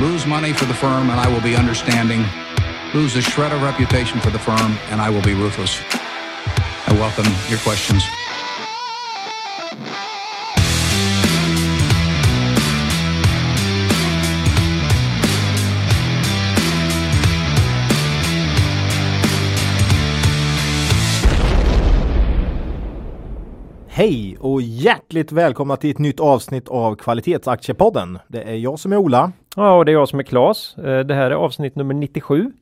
lose money for the firm and I will be understanding, lose a shred of reputation for the firm and I will be ruthless. I welcome your questions. Hej och hjärtligt välkomna till ett nytt avsnitt av Kvalitetsaktiepodden. Det är jag som är Ola. Ja, och det är jag som är Klas. Eh, Det här är avsnitt nummer 97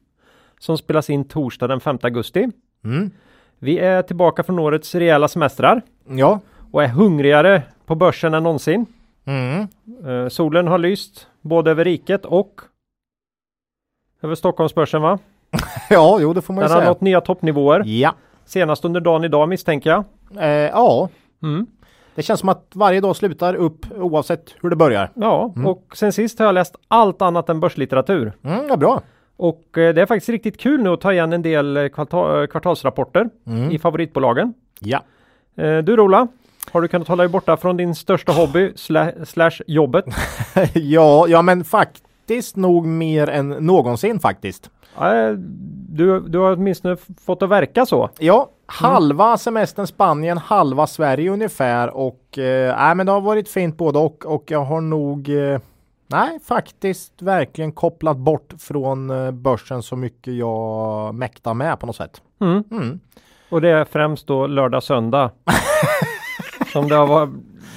som spelas in torsdag den 5 augusti. Mm. Vi är tillbaka från årets rejäla semestrar Ja. och är hungrigare på börsen än någonsin. Mm. Eh, Solen har lyst både över riket och över Stockholmsbörsen va? Ja, jo det får man ju Den har säga. nått nya toppnivåer. Ja. Senast under dagen idag misstänker jag. Eh, ja, Mm. Det känns som att varje dag slutar upp oavsett hur det börjar. Ja, och sen sist har jag läst allt annat än börslitteratur. Mm, ja, bra. Och eh, det är faktiskt riktigt kul nu att ta igen en del eh, eh, kvartalsrapporter i favoritbolagen. Ja. Du Rola, har du kunnat hålla dig borta från din största hobby sla- slash jobbet? ja, ja, men faktiskt nog mer än någonsin faktiskt. Du, du har åtminstone fått att verka så. Ja, halva semestern Spanien, halva Sverige ungefär och eh, men det har varit fint både och och jag har nog eh, nej, faktiskt verkligen kopplat bort från eh, börsen så mycket jag mäktar med på något sätt. Mm. Mm. Och det är främst då lördag, söndag. som det har var,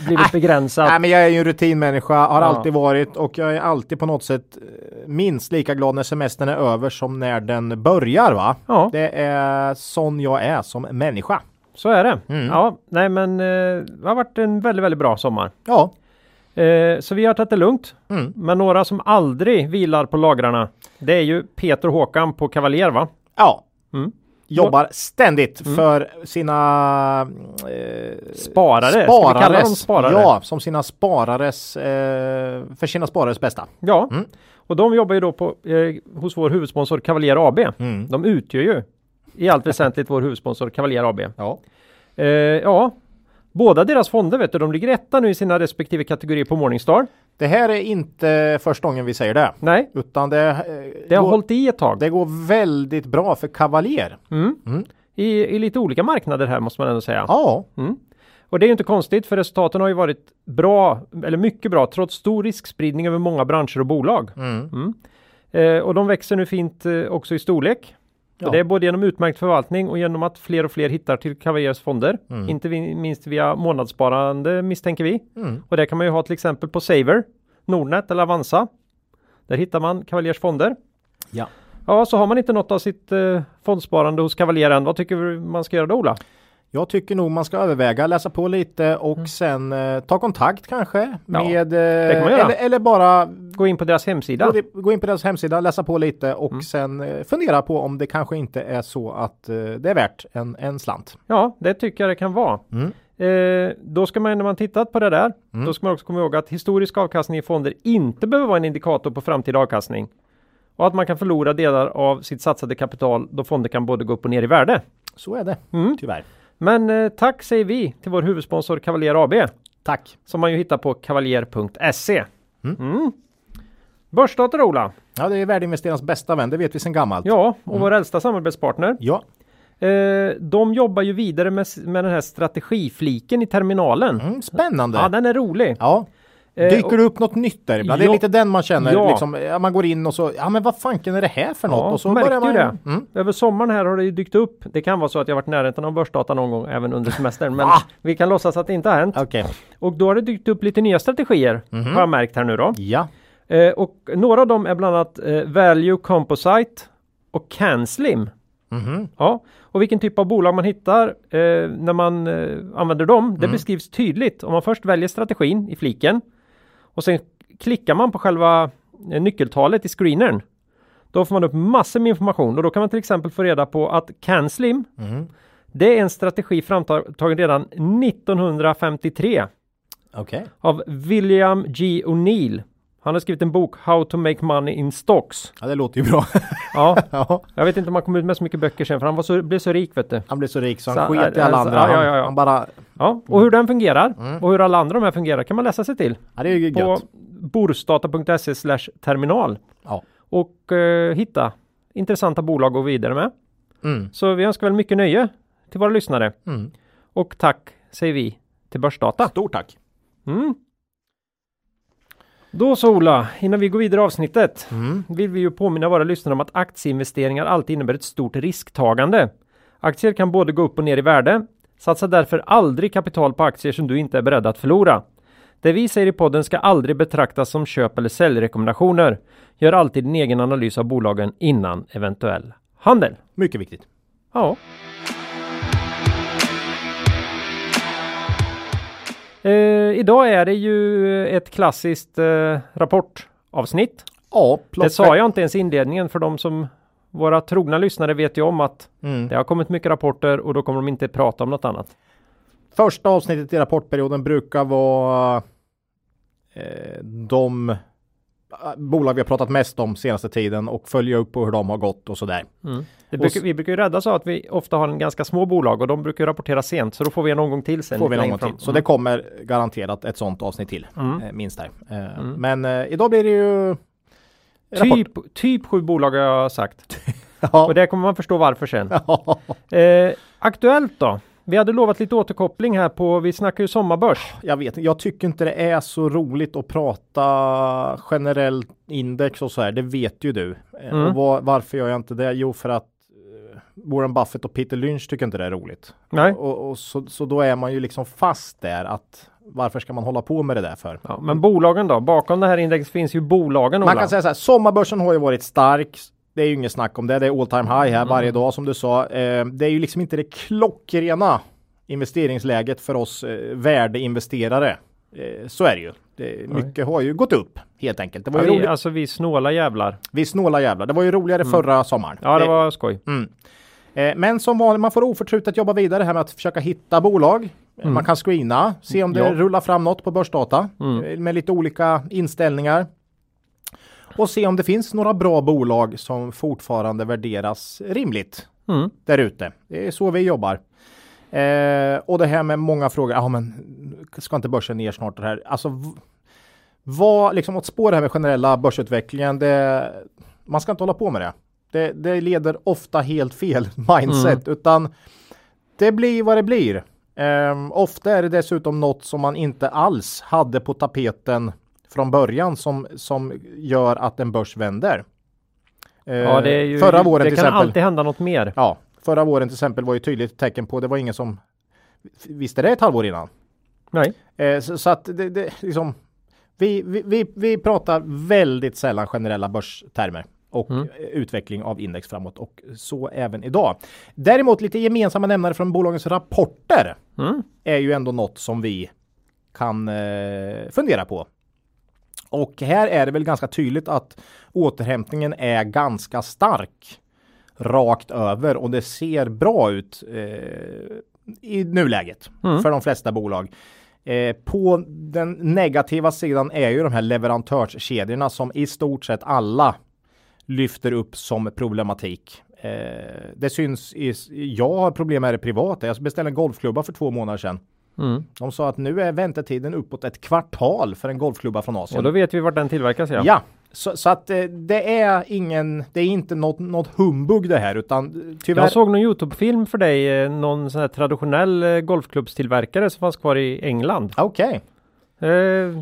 blivit begränsat. Nej, men jag är ju en rutinmänniska, har Ja. alltid varit och jag är alltid på något sätt eh, minst lika glad när semestern är över som när den börjar va? Ja, Det är sån jag är som människa. så är det. Mm. Ja, nej men eh, det har varit en väldigt, väldigt bra sommar. Ja. Eh, så vi har tagit det lugnt. Mm. Men några som aldrig vilar på lagrarna. Det är ju Peter Håkan på Cavalier va? Ja. Mm. Jobbar ständigt för sina eh, Sparare, sparares, sparare? Ja, som sina sparares, eh, för sina sparares bästa. Ja, Mm. och de jobbar ju då på, eh, hos vår huvudsponsor Cavalier AB. Mm. De utgör ju i allt väsentligt vår huvudsponsor Cavalier AB. Ja. Eh, ja, båda deras fonder vet du, de ligger etta nu i sina respektive kategorier på Morningstar. Det här är inte första gången vi säger det, Nej, utan det, eh, det har går, hållit i ett tag. det går väldigt bra för Cavalier. Mm. Mm. I, I lite olika marknader här måste man ändå säga. Ja, Och det är inte konstigt för resultaten har ju varit bra, eller mycket bra, trots stor riskspridning över många branscher och bolag. mm. Eh, och de växer nu fint eh, också i storlek. Ja. Det är både genom utmärkt förvaltning och genom att fler och fler hittar till Cavaliers fonder. Mm. Inte minst via månadssparande misstänker vi. Mm. Och det kan man ju ha till exempel på Saver, Nordnet eller Avanza. Där hittar man Cavaliers fonder. Ja. Ja, så har man inte något av sitt eh, fondsparande hos Cavalier än, vad tycker du man ska göra då Ola? Jag tycker nog man ska överväga, läsa på lite och sen eh, ta kontakt kanske Mm. Ja, med man eh, eller, eller bara Gå in på deras hemsida. gå, gå in på deras hemsida, läsa på lite och Mm. sen eh, fundera på om det kanske inte är så att eh, det är värt en, en slant. Ja, det tycker jag det kan vara. Mm. Eh, då ska man när man tittat på det där, Mm. då ska man också komma ihåg att historisk avkastning i fonder inte behöver vara en indikator på framtida avkastning. Och att man kan förlora delar av sitt satsade kapital då fonder kan både gå upp och ner i värde. Så är det, Mm. tyvärr. Men eh, tack säger vi till vår huvudsponsor Cavalier AB Tack. som man ju hittar på cavalier.se. Mm. Mm. Börsdata Ola. Ja, det är värdeinvesterarens bästa vän, det vet vi sedan gammalt. Ja, och vår äldsta samarbetspartner. Ja. Eh, de jobbar ju vidare med, med den här strategifliken i terminalen. Mm, spännande. Ja, den är rolig. Ja. Eh, Dyker det upp något nytt där ibland? Det är Ja. lite den man känner, Ja. liksom, ja, man går in och så, ja men vad fanken är det här för något? Ja, och så märkte man, det. Mm. Över sommaren här har det ju dykt upp. Det kan vara så att jag varit i närheten av börsdata någon gång även under semestern. Men vi kan låtsas att det inte har hänt. Okej. Och då har det dykt upp lite nya strategier har jag märkt här nu då. Ja. Eh, och några av dem är bland annat eh, Value Composite och Canslim. Mhm. Ja, och vilken typ av bolag man hittar eh, när man eh, använder dem, det beskrivs tydligt. Om man först väljer strategin i fliken och sen klickar man på själva eh, nyckeltalet i screenern. Då får man upp massor med information och då kan man till exempel få reda på att Canslim, Mhm. det är en strategi framtagen redan 1953 Okej. av William G. O'Neill. Han har skrivit en bok How to make money in stocks. Ja, det låter ju bra. Ja, ja. jag vet inte om han kom ut med så mycket böcker sen för han var så, blev så rik vet du. Han blev så rik så Så, han sket i alla äh, andra. ja, ja, Han, bara, Ja, och hur den fungerar Mm. och hur alla andra de här fungerar kan man läsa sig till ja det är ju på gött. borsdata.se slash terminal Ja. och eh, hitta intressanta bolag att gå vidare med. Mm. Så vi önskar väl mycket nöje till våra lyssnare Mm. och tack säger vi till Börsdata. Stort tack. Mm. Då så Ola, innan vi går vidare i avsnittet Mm. vill vi ju påminna våra lyssnare om att aktieinvesteringar alltid innebär ett stort risktagande. Aktier kan både gå upp och ner i värde. Satsa därför aldrig kapital på aktier som du inte är beredd att förlora. Det vi säger i podden ska aldrig betraktas som köp eller säljrekommendationer. Gör alltid din egen analys av bolagen innan eventuell handel. Mycket viktigt. Ja. Eh, idag är det ju ett klassiskt eh, rapportavsnitt. Ja, Det sa jag inte ens i inledningen för de som våra trogna lyssnare vet ju om att Mm. det har kommit mycket rapporter och då kommer de inte prata om något annat. Första avsnittet i rapportperioden brukar vara eh, de bolag vi har pratat mest om senaste tiden och följa upp på hur de har gått och sådär. Och brukar, s- vi brukar ju räddas av att vi ofta har en ganska små bolag och de brukar rapportera sent så då får vi en omgång till sen. Får vi lite någon längre gång fram. till. Så det kommer garanterat ett sånt avsnitt till. Mm. Eh, minst här. Eh, Mm. Men eh, idag blir det ju. Typ, typ sju bolag har jag sagt. Ja. Och det kommer man förstå varför sen. Ja. Eh, aktuellt då? Vi hade lovat lite återkoppling här på, vi snackar ju sommarbörs. Jag vet Jag tycker inte det är så roligt att prata generellt index och så här. Det vet ju du. Eh, Mm. Och var, varför gör jag inte det? Jo, för att eh, Warren Buffett och Peter Lynch tycker inte det är roligt. Nej. Och, och så, så då är man ju liksom fast där att varför ska man hålla på med det där för? Ja, men bolagen då? Bakom det här indexet finns ju bolagen Ola. Man kan säga så här, sommarbörsen har ju varit stark. Det är ju inget snack om det. Det är all time high här Mm. varje dag som du sa. Eh, det är ju liksom inte det klockrena investeringsläget för oss eh, värdeinvesterare. Eh, så är det ju. Det, mycket har ju gått upp helt enkelt. Det var ja, ju vi, roligt. alltså vi snåla jävlar. Vi snåla jävlar. Det var ju roligare förra sommaren. Ja, det var skoj. Mm. Eh, Men som vanligt, man får oförtrutet jobba vidare här med att försöka hitta bolag. Eh, Man kan screena, se om det Mm. Ja. rullar fram något på börsdata Mm. eh, med lite olika inställningar. Och se om det finns några bra bolag som fortfarande värderas rimligt Mm. där ute. Det är så vi jobbar. Eh, och det här med många frågor. Ja, men ska inte börsen ner snart? Det här? Alltså, vad liksom åt spår det här med generella börsutvecklingen? Det, man ska inte hålla på med det. Det, det leder ofta helt fel mindset, utan det blir vad det blir. Ehm, ofta är det dessutom något som man inte alls hade på tapeten från början som, som gör att en börs vänder. Eh, Ja, det är ju, förra våren det till kan exempel. alltid hända något mer. Ja, förra våren till exempel var ju tydligt tecken på det var ingen som visste det ett halvår innan. Nej. Eh, så, så att det, det liksom vi, vi, vi, vi pratar väldigt sällan generella börstermer och Mm. eh, utveckling av index framåt och så även idag. Däremot lite gemensamma nämnare från bolagens rapporter Mm. är ju ändå något som vi kan eh, fundera på. Och här är det väl ganska tydligt att återhämtningen är ganska stark rakt över och det ser bra ut eh, i nuläget Mm. för de flesta bolag. Eh, på den negativa sidan är ju de här leverantörskedjorna som i stort sett alla lyfter upp som problematik. Eh, det syns i, jag har problem med det privata. Jag beställde en golfklubba för två månader sedan. Mm. De sa att nu är väntetiden uppåt ett kvartal för en golfklubba från Asien. Och då vet vi vart den tillverkas ja. Ja, så, så att eh, det är ingen, det är inte något, något humbug det här utan eh, tyvärr. Jag såg någon Youtube-film för dig, eh, någon sån här traditionell golfklubbstillverkare som fanns kvar i England. Okej, Eh,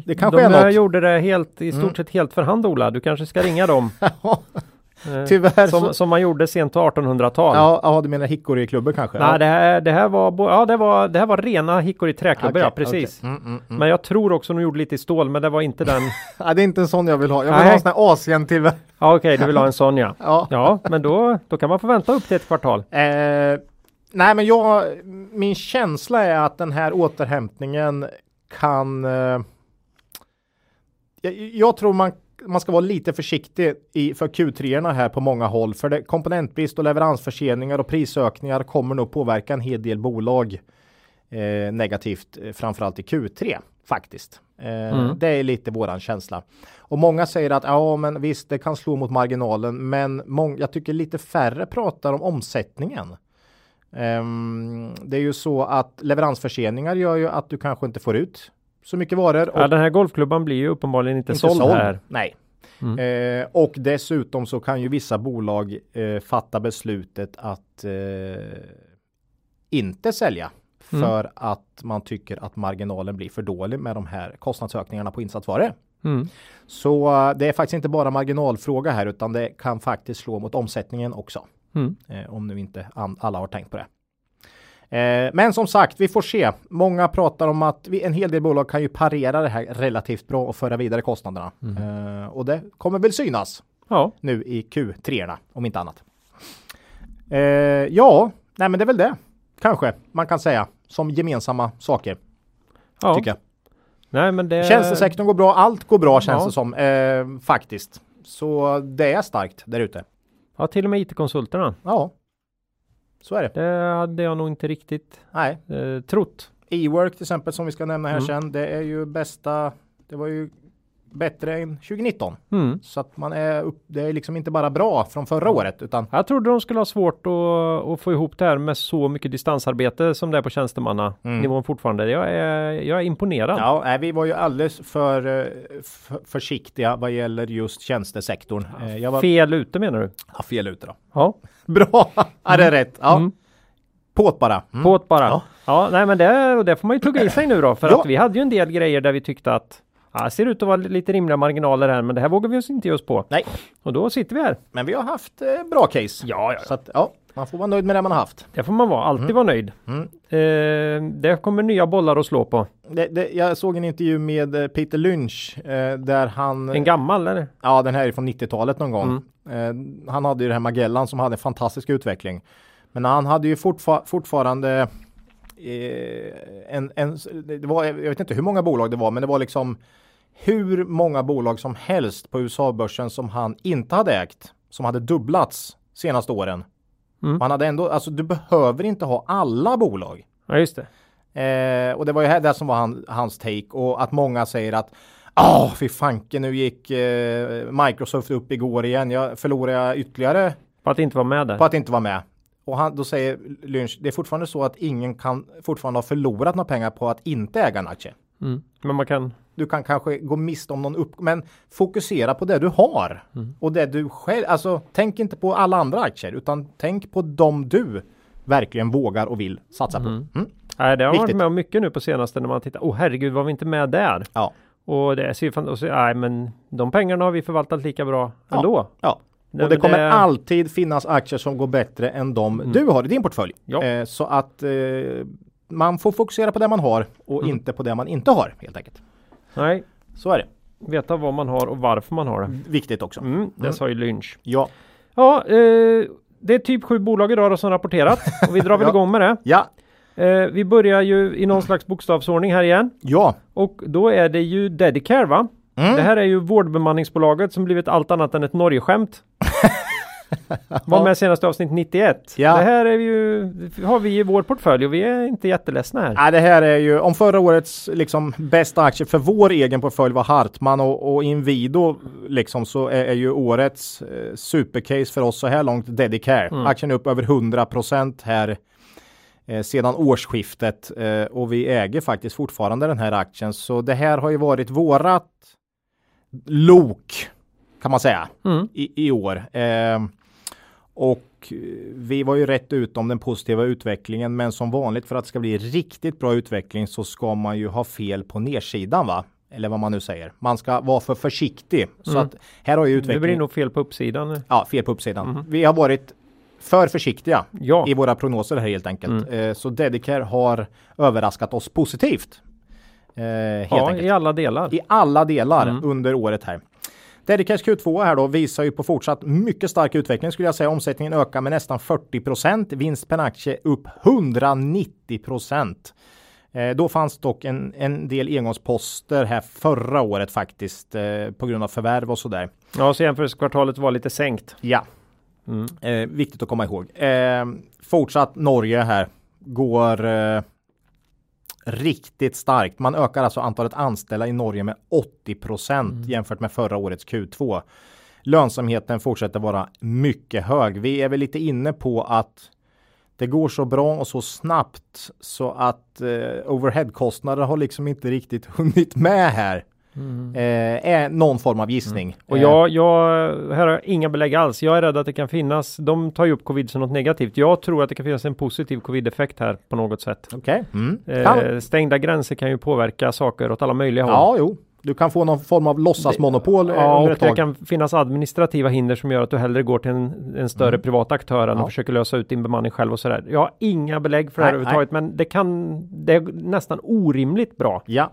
Det kanske de är något. gjorde det helt, i stort Mm. sett helt för hand Ola. Du kanske ska ringa dem. Eh, tyvärr. så, som, som man gjorde sent på 1800-tal. ja, ja, du menar hickory-klubbor kanske? Nej, ja. det här, det här var, ja, det var, det här var rena hickory träklubbor, ja precis. okej. Mm, mm, mm. Men jag tror också de gjorde lite i stål, men det var inte den. Nej, det är inte en sån jag vill ha. Jag vill Nej. ha en sån här Asien till. Ja, okej, du vill ha en sån ja. Ja. Ja, men då, då kan man få vänta upp till ett kvartal. Eh, nej, men jag, min känsla är att den här återhämtningen kan. Eh, jag, jag tror man man ska vara lite försiktig i, för Q3 här på många håll. För det, komponentbrist och leveransförseningar och prisökningar kommer nog påverka en hel del bolag eh, negativt, eh, framförallt i Q3. Faktiskt. Eh, mm. Det är lite våran känsla. Och många säger att ja, men visst, det kan slå mot marginalen, men jag tycker lite färre pratar om omsättningen. Um, det är ju så att leveransförseningar gör ju att du kanske inte får ut så mycket varor. Ja, den här golfklubban blir ju uppenbarligen inte, inte såld, såld här. Nej. Mm. Eh, och dessutom så kan ju vissa bolag eh, fatta beslutet att eh, inte sälja mm. för att man tycker att marginalen blir för dålig med de här kostnadsökningarna på insatsvaror. Mm. Så eh, det är faktiskt inte bara marginalfråga här utan det kan faktiskt slå mot omsättningen också. Mm. Eh, om nu inte alla har tänkt på det. Eh, men som sagt, vi får se. Många pratar om att vi, en hel del bolag kan ju parera det här relativt bra och föra vidare kostnaderna. Mm. Eh, och det kommer väl synas ja. nu i Q3 om inte annat. Eh, ja, nej men det är väl det. Kanske man kan säga som gemensamma saker. Ja. Tycker jag. Nej, men det... Tjänstesektorn går bra, allt går bra känns ja. det som eh, faktiskt. Så det är starkt där ute. Ja, till och med IT-konsulterna. Ja, så är det. Det hade jag nog inte riktigt Nej. Eh, trott. E-work till exempel som vi ska nämna här mm. sen. Det är ju bästa. Det var ju bättre än 2019. Mm. Så att man är upp, det är liksom inte bara bra från förra året utan. Jag trodde de skulle ha svårt att, att få ihop det här med så mycket distansarbete som det är på tjänstemannanivån mm. fortfarande. Jag är, jag är imponerad. Ja, nej, vi var ju alldeles för, eh, för försiktiga vad gäller just tjänstesektorn. Ja, var... Fel ute menar du? Ja, fel ute då. Ja, bra. ja, det är mm. rätt. Ja. Mm. Påt bara. Mm. Påt bara. Ja. ja, nej men det, det får man ju tugga i sig nu då. För ja. att vi hade ju en del grejer där vi tyckte att Ja, ser ut att vara lite rimliga marginaler här, men det här vågar vi oss inte ge oss på. Nej. Och då sitter vi här. Men vi har haft eh, bra case. Ja, ja. Så att, ja, man får vara nöjd med det man har haft. Det får man vara, alltid mm. vara nöjd. Mm. Eh, det kommer nya bollar att slå på. Det, det, jag såg en intervju med eh, Peter Lynch eh, där han... En gammal eller? Ja, den här är från 90-talet någon gång. Mm. Eh, han hade ju det här Magellan som hade en fantastisk utveckling. Men han hade ju fortfar fortfarande eh, en, en, det var, jag vet inte hur många bolag det var, men det var liksom hur många bolag som helst på USA-börsen som han inte hade ägt, som hade dubblats senaste åren. Mm. Man hade ändå, alltså du behöver inte ha alla bolag. Ja, just det. Eh, och det var ju det som var han, hans take och att många säger att Åh, fy fanken, nu gick eh, Microsoft upp igår igen. Jag förlorade ytterligare. På att inte vara med där. På att inte vara med. Och han, då säger Lynch, det är fortfarande så att ingen kan fortfarande ha förlorat några pengar på att inte äga en aktie. Mm. Men man kan du kan kanske gå miste om någon upp, men fokusera på det du har mm. och det du själv, alltså tänk inte på alla andra aktier utan tänk på dem du verkligen vågar och vill satsa på. Mm. Mm. Nej, det har Viktigt. varit med om mycket nu på senaste när man tittar. Åh oh, herregud, var vi inte med där? Ja. Och det ser fan, och så, nej, men de pengarna har vi förvaltat lika bra ja. ändå. Ja. Och det kommer det... alltid finnas aktier som går bättre än de mm. du har i din portfölj. Ja. Eh, så att eh, man får fokusera på det man har och mm. inte på det man inte har helt enkelt. Nej, så är det. Veta vad man har och varför man har det. Viktigt också. Mm, det mm. sa ju Lynch. Ja. Ja, eh, det är typ sju bolag idag då som rapporterat och vi drar väl ja. igång med det. Ja. Eh, vi börjar ju i någon slags bokstavsordning här igen. Ja. Och då är det ju Dedicare va? Mm. Det här är ju vårdbemanningsbolaget som blivit allt annat än ett Norgeskämt. Var med senaste avsnitt 91. Ja. Det här är ju, har vi i vår portfölj och vi är inte jätteledsna här. Nej, det här är ju om förra årets liksom bästa aktie för vår egen portfölj var Hartman och, och Inwido liksom så är, är ju årets eh, supercase för oss så här långt Dedicare. Mm. Aktien är upp över 100% här eh, sedan årsskiftet eh, och vi äger faktiskt fortfarande den här aktien. Så det här har ju varit vårat lok kan man säga mm. i, i, år. Eh, och vi var ju rätt ut om den positiva utvecklingen, men som vanligt för att det ska bli riktigt bra utveckling så ska man ju ha fel på nedsidan va? Eller vad man nu säger. Man ska vara för försiktig. Så mm. att här har ju utvecklingen. Det blir nog fel på uppsidan. Ja, fel på uppsidan. Mm. Vi har varit för försiktiga ja. i våra prognoser här helt enkelt. Mm. Eh, så Dedicare har överraskat oss positivt. Eh, ja, enkelt. i alla delar. I alla delar mm. under året här. Dedicash Q2 här då visar ju på fortsatt mycket stark utveckling skulle jag säga. Omsättningen ökar med nästan 40 Vinst per aktie upp 190 eh, då fanns dock en, en del engångsposter här förra året faktiskt eh, på grund av förvärv och sådär. Ja, så jämförelsekvartalet var lite sänkt. Ja, mm. eh, viktigt att komma ihåg. Eh, fortsatt Norge här går eh, riktigt starkt. Man ökar alltså antalet anställda i Norge med 80 procent mm. jämfört med förra årets Q2. Lönsamheten fortsätter vara mycket hög. Vi är väl lite inne på att det går så bra och så snabbt så att eh, overheadkostnader har liksom inte riktigt hunnit med här. Mm. Eh, är någon form av gissning. Mm. Och jag, jag, här har jag inga belägg alls. Jag är rädd att det kan finnas, de tar ju upp covid som något negativt. Jag tror att det kan finnas en positiv covid-effekt här på något sätt. Okay. Mm. Eh, stängda gränser kan ju påverka saker åt alla möjliga håll. Ja, jo. Du kan få någon form av låtsasmonopol eh, ja, tag. Det kan finnas administrativa hinder som gör att du hellre går till en, en större mm. privat aktör än ja. och försöker lösa ut din bemanning själv och sådär. Jag har inga belägg för det här överhuvudtaget, men det kan, det är nästan orimligt bra. Ja,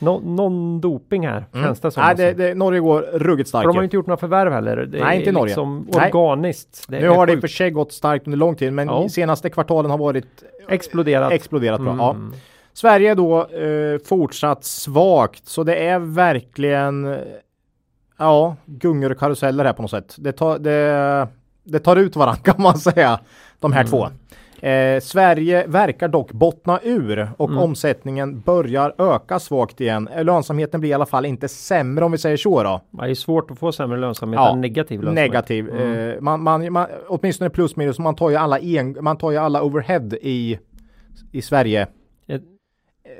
No, någon doping här mm. känns det som. Nej, det, alltså. det, Norge går ruggigt starkt. För de har inte gjort några förvärv heller. Det Nej, inte Norge. Liksom organiskt. nu har det i och för sig gått starkt under lång tid, men ja. senaste kvartalen har varit exploderat. Exploderat bra. Mm. Ja. Sverige då eh, fortsatt svagt, så det är verkligen ja, gungor och karuseller här på något sätt. Det tar, det, det tar ut varandra kan man säga, de här mm. två. Eh, Sverige verkar dock bottna ur och mm. omsättningen börjar öka svagt igen. Eh, lönsamheten blir i alla fall inte sämre om vi säger så då. Det är svårt att få sämre lönsamhet ja, än negativ lönsamhet. Negativ. Mm. Eh, man, man, man, åtminstone plus minus. Man tar ju alla, en, man tar ju alla overhead i, i Sverige. Ett,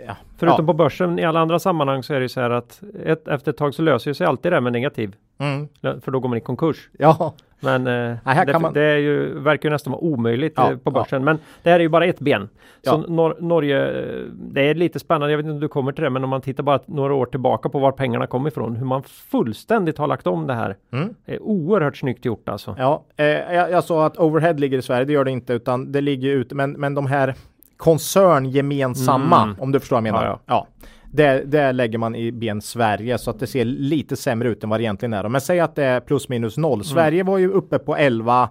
ja. Förutom ja. på börsen i alla andra sammanhang så är det ju så här att ett, efter ett tag så löser sig alltid det med negativ. Mm. För då går man i konkurs. Ja. Men eh, Nej, det, man... det, är ju, verkar ju nästan vara omöjligt ja, eh, på börsen. Ja. Men det här är ju bara ett ben. Så Nor Norge, eh, det är lite spännande. Jag vet inte om du kommer till det, men om man tittar bara några år tillbaka på var pengarna kommer ifrån. Hur man fullständigt har lagt om det här. Mm. Det är oerhört snyggt gjort alltså. Ja, eh, jag, jag sa att overhead ligger i Sverige. Det gör det inte, utan det ligger ute. Men, men de här koncerngemensamma, mm. om du förstår vad jag menar. Ja, ja. Det, det lägger man i ben Sverige så att det ser lite sämre ut än vad det egentligen är. Men säg att det är plus minus noll. Mm. Sverige var ju uppe på 11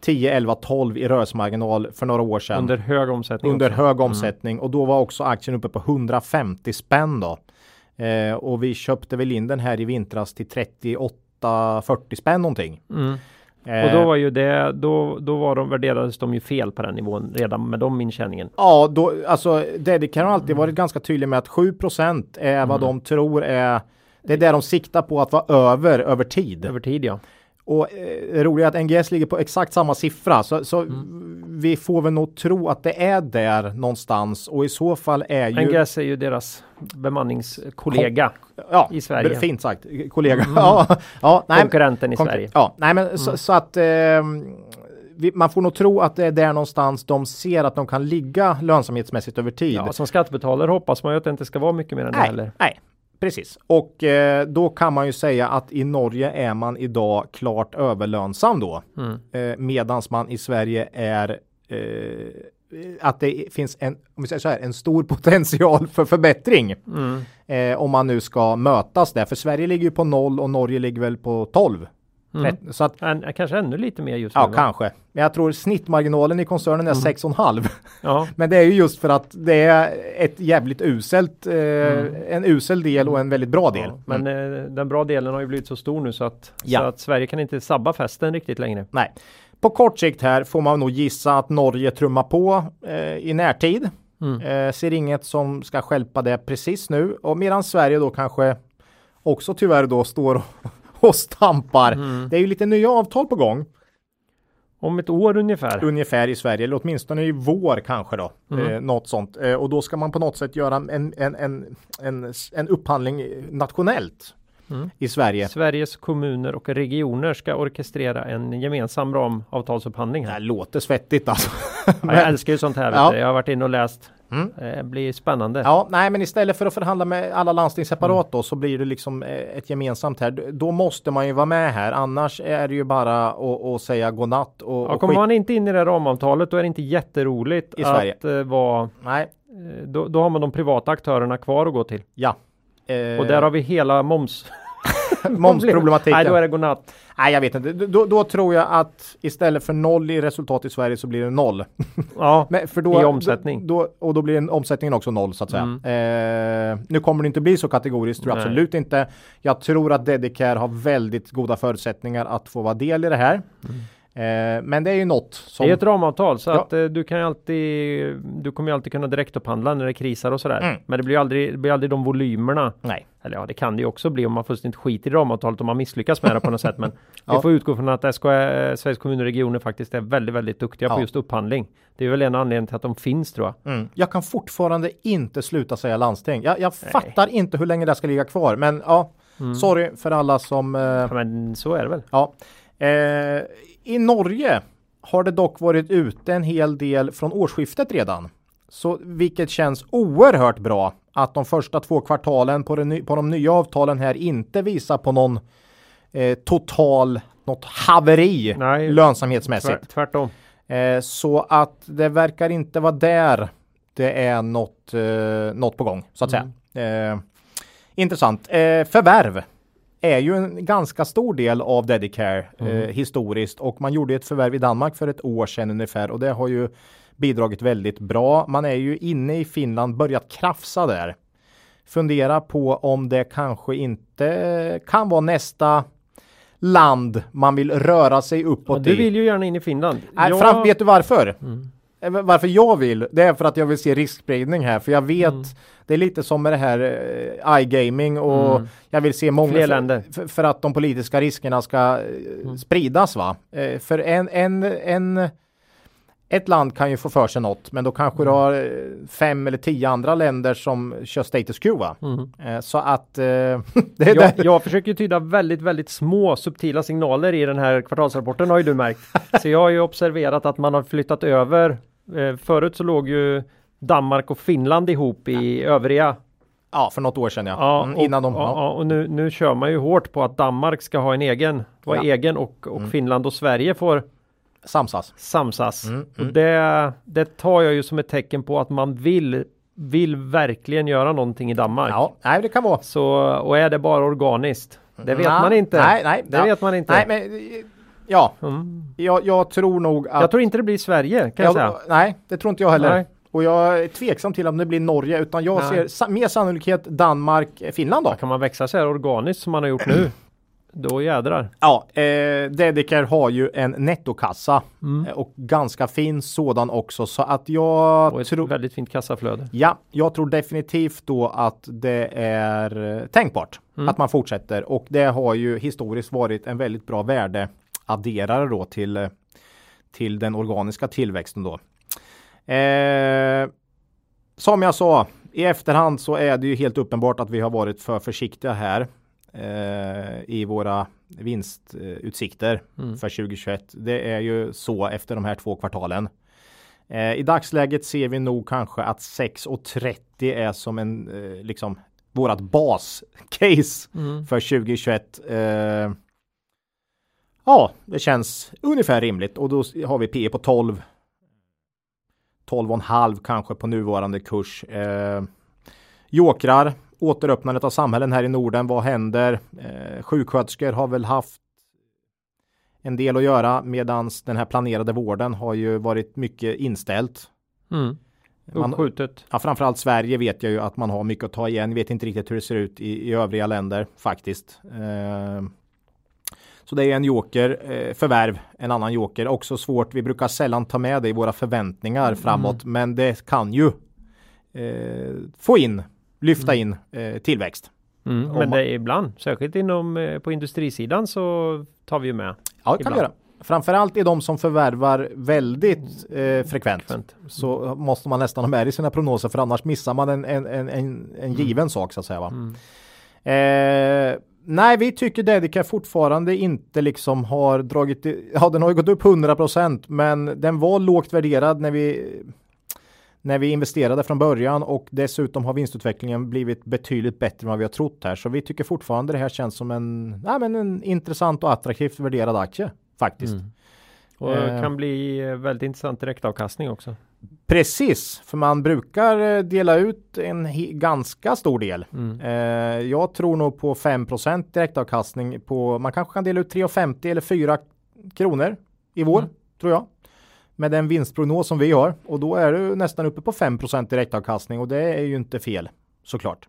10, 11, 12 i rörelsemarginal för några år sedan. Under hög omsättning. Under också. hög mm. omsättning mm. och då var också aktien uppe på 150 spänn då. Eh, och vi köpte väl in den här i vintras till 38, 40 spänn någonting. Mm. Och då eh. var ju det, då, då var de, värderades de ju fel på den nivån redan med de intjäningen. Ja, då, alltså det kan alltid mm. varit ganska tydligt med att 7% är vad mm. de tror är, det är det de siktar på att vara över, över tid. Över tid ja. Och eh, roligt att NGS ligger på exakt samma siffra så, så mm. vi får väl nog tro att det är där någonstans och i så fall är ju NGS är ju deras bemanningskollega ja, i Sverige. Fint sagt, kollega. Mm. ja, ja, nej, Konkurrenten i Sverige. Ja, nej men mm. så, så, att eh, man får nog tro att det är där någonstans de ser att de kan ligga lönsamhetsmässigt över tid. Ja, som skattebetalare hoppas man ju att det inte ska vara mycket mer än nej, det heller. Nej, Precis, och eh, då kan man ju säga att i Norge är man idag klart överlönsam då. Mm. Eh, medans man i Sverige är eh, att det finns en, om vi säger så här, en stor potential för förbättring. Mm. Eh, om man nu ska mötas där. För Sverige ligger ju på noll och Norge ligger väl på 12. Mm. Så att, en, kanske ännu lite mer just nu. Ja, va? kanske. Men jag tror snittmarginalen i koncernen är mm. 6,5. Ja. Men det är ju just för att det är ett jävligt uselt, eh, mm. en usel del och en väldigt bra del. Ja, men mm. eh, den bra delen har ju blivit så stor nu så att, ja. så att Sverige kan inte sabba festen riktigt längre. Nej. På kort sikt här får man nog gissa att Norge trummar på eh, i närtid. Mm. Eh, ser inget som ska skälpa det precis nu och medan Sverige då kanske också tyvärr då står och stampar. Mm. Det är ju lite nya avtal på gång. Om ett år ungefär? Ungefär i Sverige, eller åtminstone i vår kanske då. Mm. Eh, något sånt. Eh, och då ska man på något sätt göra en, en, en, en, en upphandling nationellt. Mm. i Sverige. Sveriges kommuner och regioner ska orkestrera en gemensam ramavtalsupphandling. Det låter svettigt alltså. ja, jag älskar ju sånt här. Ja. Jag har varit inne och läst. Mm. Det blir spännande. Ja, nej, men istället för att förhandla med alla landsting separat mm. då så blir det liksom eh, ett gemensamt här. Då måste man ju vara med här. Annars är det ju bara att säga godnatt. Och, ja, kommer man inte in i det här ramavtalet då är det inte jätteroligt I Sverige. att uh, vara. Nej. Eh, då, då har man de privata aktörerna kvar att gå till. Ja, Eh, och där har vi hela moms momsproblematiken. Nej, då är det godnatt. Nej, jag vet inte. Då, då, tror jag att istället för noll i resultat i Sverige så blir det noll. Ja, Men för då, i omsättning. Då, och då blir omsättningen också noll så att säga. Mm. Eh, nu kommer det inte bli så kategoriskt, tror jag absolut inte. Jag tror att Dedicare har väldigt goda förutsättningar att få vara del i det här. Eh, men det är ju något som... Det är ett ramavtal så Ja. att eh, du kan ju alltid Du kommer ju alltid kunna direktupphandla när det krisar och sådär. Mm. Men det blir ju aldrig, det blir aldrig de volymerna. Nej. Eller ja, det kan det ju också bli om man fullständigt skiter i ramavtalet om man misslyckas med det på något sätt. Men Ja. vi får utgå från att SK, eh, Sveriges kommuner och regioner faktiskt är väldigt, väldigt duktiga Ja. på just upphandling. Det är väl en anledning till att de finns tror jag. Mm. Jag kan fortfarande inte sluta säga landsting. Jag, jag fattar inte hur länge det ska ligga kvar. Men ja, Mm. sorry för alla som... Eh, Ja, men så är det väl. ja. Eh, I Norge har det dock varit ute en hel del från årsskiftet redan. Så vilket känns oerhört bra att de första två kvartalen på, ny- på de nya avtalen här inte visar på någon eh, total, något haveri Nej. lönsamhetsmässigt. Tvär, tvärtom. Eh, så att det verkar inte vara där det är något, eh, något på gång så att säga. Eh, intressant. Eh, förvärv är ju en ganska stor del av Dedicare eh, historiskt och man gjorde ett förvärv i Danmark för ett år sedan ungefär och det har ju bidragit väldigt bra. Man är ju inne i Finland, börjat krafsa där. Fundera på om det kanske inte kan vara nästa land man vill röra sig uppåt Och du i. vill ju gärna in i Finland. Nej, Jag- fram, vet du varför? Mm. Eh, Varför jag vill? Det är för att jag vill se riskspridning här. För jag vet, Mm. det är lite som med det här eh, iGaming och Mm. jag vill se många Fler länder. för, för, för att de politiska riskerna ska eh, Mm. spridas va. Eh, för en, en, en ett land kan ju få för sig något, men då kanske Mm. du har eh, fem eller tio andra länder som kör status quo. Mm. Eh, så att eh, det Jag, där. jag försöker tyda väldigt, väldigt små subtila signaler i den här kvartalsrapporten har ju du märkt. Så jag har ju observerat att man har flyttat över. Förut så låg ju Danmark och Finland ihop i övriga. Ja, för något år sedan ja. Ja, Mm, och, innan de... ja, Ja. och nu, nu kör man ju hårt på att Danmark ska ha en egen, vara. Mm. egen och, och Finland och Sverige får Samsas. samsas. Mm, Och det, det tar jag ju som ett tecken på att man vill, vill verkligen göra någonting i Danmark. Ja, nej det kan vara. Så, och är det bara organiskt? Det vet Nej, man inte. Nej, nej. Det ja. vet man inte. Nej, men ja, Mm. jag, jag tror nog att... Jag tror inte det blir Sverige kan jag, säga. nej, det tror inte jag heller. Nej. Och jag är tveksam till om det blir Norge, utan jag Nej. ser sa- mer sannolikhet Danmark, eh, Finland då. Kan man växa så här organiskt som man har gjort nu? Då jädrar. Ja, eh, Dedicare har ju en nettokassa Mm. eh, och ganska fin sådan också, så att jag Och ett tror... väldigt fint kassaflöde. Ja, jag tror definitivt då att det är eh, tänkbart Mm. att man fortsätter och det har ju historiskt varit en väldigt bra värdeadderare då till, eh, till den organiska tillväxten då. Eh, som jag sa, i efterhand så är det ju helt uppenbart att vi har varit för försiktiga här i våra vinstutsikter Mm. för 2021. Det är ju så efter de här två kvartalen. Eh, I dagsläget ser vi nog kanske att 6,30 är som en eh, liksom vårat bascase Mm. för 2021. Eh, ja, det känns ungefär rimligt och då har vi P på 12. 12,5 kanske på nuvarande kurs. Eh, jokrar, återöppnandet av samhällen här i Norden. Vad händer? Eh, sjuksköterskor har väl haft en del att göra medan den här planerade vården har ju varit mycket inställt. Mm. Uppskjutet. ja, framförallt Sverige vet jag ju att man har mycket att ta igen. Vet inte riktigt hur det ser ut i, i övriga länder faktiskt. Eh, så det är en joker, eh, förvärv, en annan joker. Också svårt, vi brukar sällan ta med det i våra förväntningar framåt, men det kan ju eh, få in, lyfta in eh, tillväxt. Mm. Men det är ibland, särskilt inom eh, på industrisidan så tar vi ju med. Ja, det kan vi göra. Framförallt i de som förvärvar väldigt eh, frekvent. Frekvent. Så måste man nästan ha med i sina prognoser för annars missar man en, en, en, en, en given sak så att säga. Va? Mm. Eh, nej, vi tycker Dedica fortfarande inte liksom har dragit, ja den har ju gått upp 100% men den var lågt värderad när vi när vi investerade från början och dessutom har vinstutvecklingen blivit betydligt bättre än vad vi har trott här. Så vi tycker fortfarande det här känns som en, nej, men en intressant och attraktivt värderad aktie faktiskt. Mm. Och Eh. kan bli eh, väldigt intressant direktavkastning också. Precis, för man brukar eh, dela ut en ganska stor del. Mm. Eh, jag tror nog på 5% direktavkastning på, man kanske kan dela ut 3,50 eller 4 kronor i vår, Mm. tror jag. Med den vinstprognos som vi har och då är du nästan uppe på 5% direktavkastning och det är ju inte fel såklart.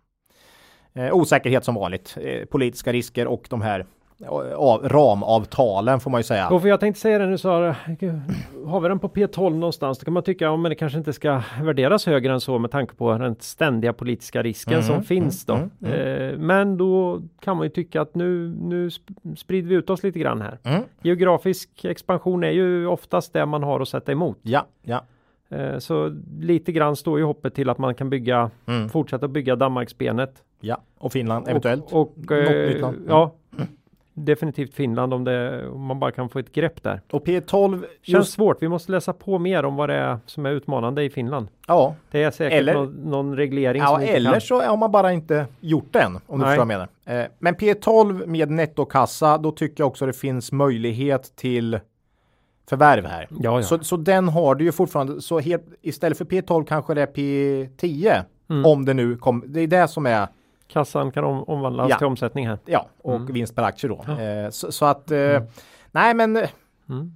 Eh, osäkerhet som vanligt, eh, politiska risker och de här av, ramavtalen får man ju säga. Och för jag tänkte säga det nu så har, vi den på P12 någonstans då kan man tycka ja, men det kanske inte ska värderas högre än så med tanke på den ständiga politiska risken mm, som finns då. Mm, mm, eh, men då kan man ju tycka att nu, nu sprider vi ut oss lite grann här. Mm. Geografisk expansion är ju oftast det man har att sätta emot. Ja, ja. Eh, så lite grann står ju hoppet till att man kan bygga, mm. fortsätta bygga Danmarksbenet. Ja, och Finland eventuellt. Och, och eh, ja, definitivt Finland om, det, om man bara kan få ett grepp där. Och P12 känns just... svårt. Vi måste läsa på mer om vad det är som är utmanande i Finland. Ja, det är säkert eller, någon, någon reglering. Ja, eller kan... så har man bara inte gjort den om Nej. du förstår vad jag menar. Eh, men P12 med nettokassa, då tycker jag också det finns möjlighet till förvärv här. Ja, ja. Så, så den har du ju fortfarande. Så helt, istället för P12 kanske det är P10. Mm. Om det nu kommer. Det är det som är Kassan kan om, omvandlas ja. till omsättning här. Ja, och mm. vinst per aktie då. Ja. Eh, så, så, att, eh, mm. nej men. Eh, mm.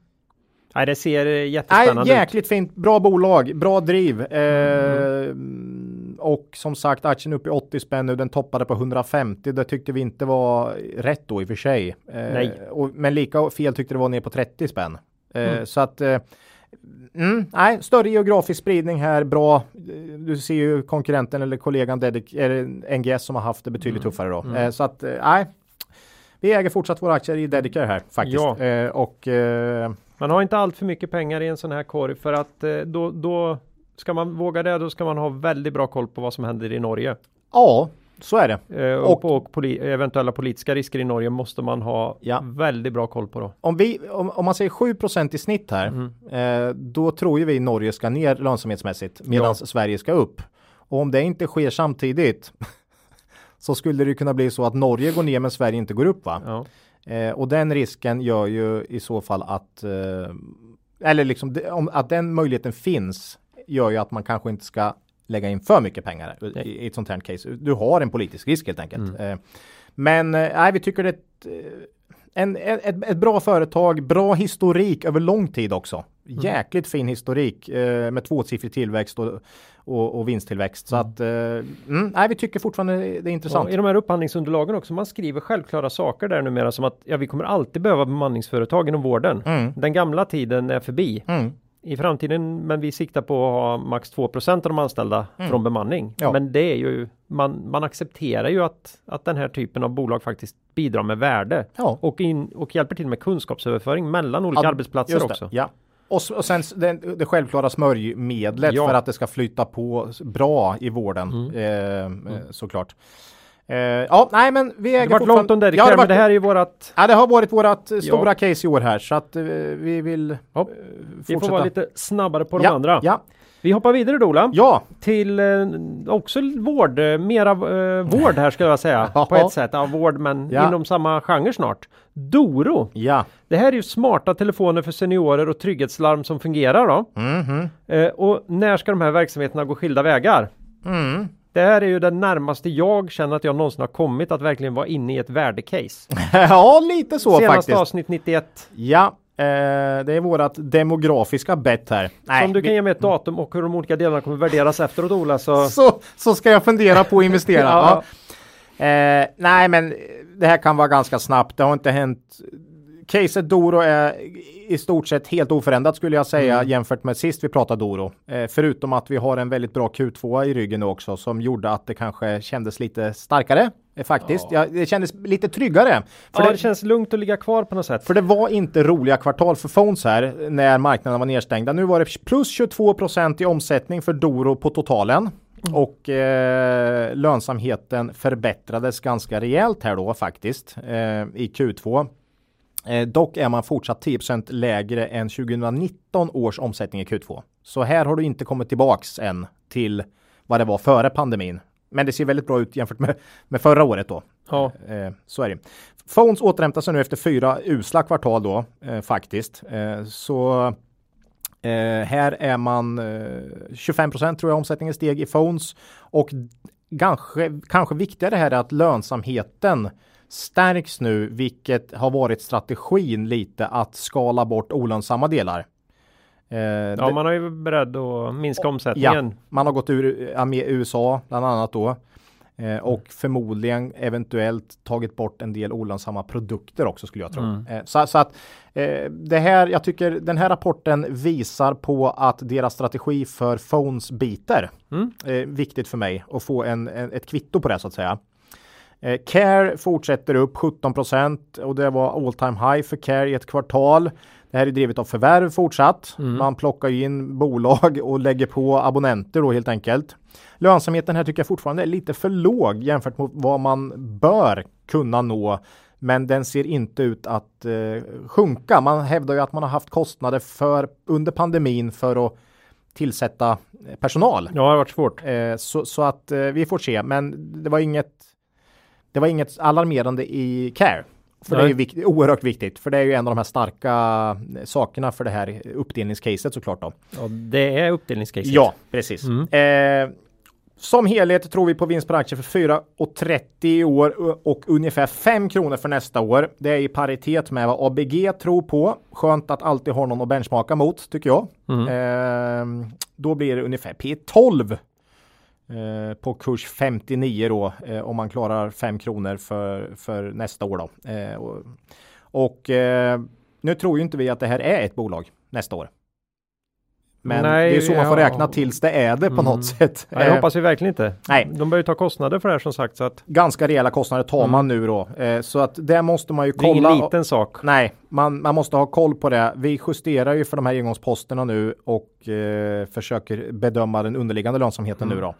Nej, det ser jättespännande nej, jäkligt ut. fint. Bra bolag, bra driv. Eh, mm. och som sagt, aktien upp i 80 spänn nu. Den toppade på 150. Det tyckte vi inte var rätt då i och för sig. Eh, nej. Och, men lika fel tyckte det var ner på 30 spänn. Eh, mm. Så att Mm, nej, större geografisk spridning här, bra. Du ser ju konkurrenten eller kollegan Dedic, eller NGS som har haft det betydligt mm. tuffare då. Mm. Eh, så att, eh, nej. Vi äger fortsatt våra aktier i Dedicare här faktiskt. Ja. Eh, och, man har inte allt för mycket pengar i en sån här korg för att då, då ska man våga det, då ska man ha väldigt bra koll på vad som händer i Norge. Ja, så är det. Eh, och, och poli eventuella politiska risker i Norge måste man ha ja. väldigt bra koll på då. Om, vi, om, om man säger 7% i snitt här, mm. eh, då tror ju vi Norge ska ner lönsamhetsmässigt medan ja. Sverige ska upp. Och om det inte sker samtidigt så skulle det kunna bli så att Norge går ner men Sverige inte går upp va? Ja. Eh, och den risken gör ju i så fall att eh, eller liksom om, att den möjligheten finns gör ju att man kanske inte ska lägga in för mycket pengar i, i ett sånt här case. Du har en politisk risk helt enkelt. Mm. Eh, men eh, nej, vi tycker det är ett, eh, en, ett, ett, bra företag, bra historik över lång tid också. Mm. Jäkligt fin historik eh, med tvåsiffrig tillväxt och, och, och vinsttillväxt. Så mm. att, eh, mm, nej, vi tycker fortfarande det är intressant. Ja, I de här upphandlingsunderlagen också, man skriver självklara saker där numera som att ja, vi kommer alltid behöva bemanningsföretag inom vården. Mm. Den gamla tiden är förbi. Mm i framtiden, men vi siktar på att ha max 2 av de anställda mm. från bemanning. Ja. Men det är ju, man, man accepterar ju att, att den här typen av bolag faktiskt bidrar med värde ja. och, in, och hjälper till med kunskapsöverföring mellan olika ja, arbetsplatser också. Ja. Och, och sen det, det självklara smörjmedlet för att det ska flytta på bra i vården mm. eh, mm. såklart. Uh, ja, nej men vi äger Det var långt om det, ja, det, men det här är ju vårat... Ja, det har varit vårat stora ja. case i år här så att uh, vi vill ja. uh, Vi får vara lite snabbare på de ja, andra. Ja. Vi hoppar vidare Dola. Ja. Till också vård, mera vård här skulle jag säga. på ett sätt. Ja, vård men ja. inom samma genre snart. Doro. Ja. Det här är ju smarta telefoner för seniorer och trygghetslarm som fungerar då. Mm -hmm. och när ska de här verksamheterna gå skilda vägar? Mm. Det här är ju det närmaste jag känner att jag någonsin har kommit att verkligen vara inne i ett värdecase. ja, lite så Senaste faktiskt. Senaste avsnitt 91. Ja, eh, det är vårat demografiska bett här. Nej, om du kan vi... ge mig ett datum och hur de olika delarna kommer värderas efteråt Ola så... så... Så ska jag fundera på att investera. ja. ja. Eh, nej, men det här kan vara ganska snabbt. Det har inte hänt Caset Doro är i stort sett helt oförändrat skulle jag säga mm. jämfört med sist vi pratade Doro. Eh, förutom att vi har en väldigt bra Q2 i ryggen också som gjorde att det kanske kändes lite starkare eh, faktiskt. Ja. det kändes lite tryggare. För ja, det, det, känns lugnt att ligga kvar på något sätt. För det var inte roliga kvartal för phones här när marknaden var nedstängda. Nu var det plus 22% i omsättning för Doro på totalen. Mm. Och eh, lönsamheten förbättrades ganska rejält här då faktiskt eh, i Q2. Eh, dock är man fortsatt 10% lägre än 2019 års omsättning i Q2. Så här har du inte kommit tillbaks än till vad det var före pandemin. Men det ser väldigt bra ut jämfört med, med förra året då. Ja. Eh, så är det. Phones återhämtar sig nu efter fyra usla kvartal då eh, faktiskt. Eh, så eh, här är man 25 eh, tror jag omsättningen steg i Phones och kanske, kanske viktigare här är att lönsamheten stärks nu, vilket har varit strategin lite att skala bort olönsamma delar. Eh, ja, man har ju beredd att minska omsättningen. Ja, man har gått ur USA bland annat då. Eh, och förmodligen eventuellt tagit bort en del olönsamma produkter också skulle jag tro. Mm. Eh, så, så, att eh, det här, jag tycker den här rapporten visar på att deras strategi för phones biter. Mm. Eh, viktigt för mig att få en, en, ett kvitto på det så att säga. Eh, Care fortsätter upp 17% och det var all time high för Care i ett kvartal. Det här är drivet av förvärv fortsatt. Mm. Man plockar in bolag och lägger på abonnenter då helt enkelt. Lönsamheten här tycker jag fortfarande är lite för låg jämfört med vad man bör kunna nå. Men den ser inte ut att eh, sjunka. Man hävdar ju att man har haft kostnader för under pandemin för att tillsätta eh, personal. Ja, det har varit svårt. Eh, så, så, att eh, vi får se. Men det var inget. Det var inget alarmerande i care. För Nej. det är ju vikt, oerhört viktigt. För det är ju en av de här starka eh, sakerna för det här uppdelningscaset såklart då. Ja, det är uppdelningscaset. Ja, precis. Mm. Eh, som helhet tror vi på vinst per aktie för 4,30 i år och ungefär 5 kronor för nästa år. Det är i paritet med vad ABG tror på. Skönt att alltid ha någon att benchmarka mot tycker jag. Mm. Eh, då blir det ungefär P12 eh, på kurs 59 då eh, om man klarar 5 kronor för, för nästa år då. Eh, och och eh, nu tror ju inte vi att det här är ett bolag nästa år. Men Nej, det är så man får ja. räkna tills det är det på Mm. något sätt. Nej, det Eh, hoppas vi verkligen inte. nej. De börjar ju ta kostnader för det här som sagt så att ganska rejäla kostnader tar man nu då. Eh, så att där måste man ju det är kolla. ingen liten sak. Nej, man, man måste ha koll på det. Vi justerar ju för de här engångsposterna nu och eh, försöker bedöma den underliggande lönsamheten Mm. nu då.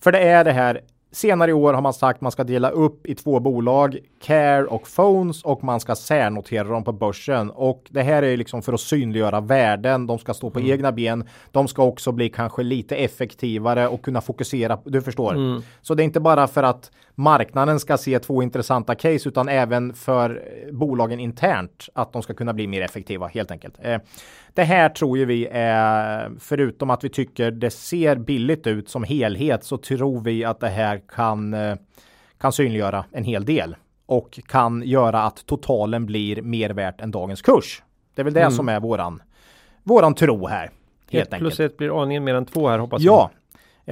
För det är det här. Senare i år har man sagt man ska dela upp i två bolag, Care och Phones och man ska särnotera dem på börsen. Och det här är liksom för att synliggöra värden. De ska stå på Mm. egna ben. De ska också bli kanske lite effektivare och kunna fokusera. Du förstår. Mm. Så det är inte bara för att marknaden ska se två intressanta case utan även för eh, bolagen internt att de ska kunna bli mer effektiva helt enkelt. Eh, det här tror ju vi är, förutom att vi tycker det ser billigt ut som helhet så tror vi att det här kan, eh, kan synliggöra en hel del och kan göra att totalen blir mer värt än dagens kurs. Det är väl det Mm. som är våran, våran tro här. Helt ett enkelt. plus ett blir aningen mer än två här hoppas Ja,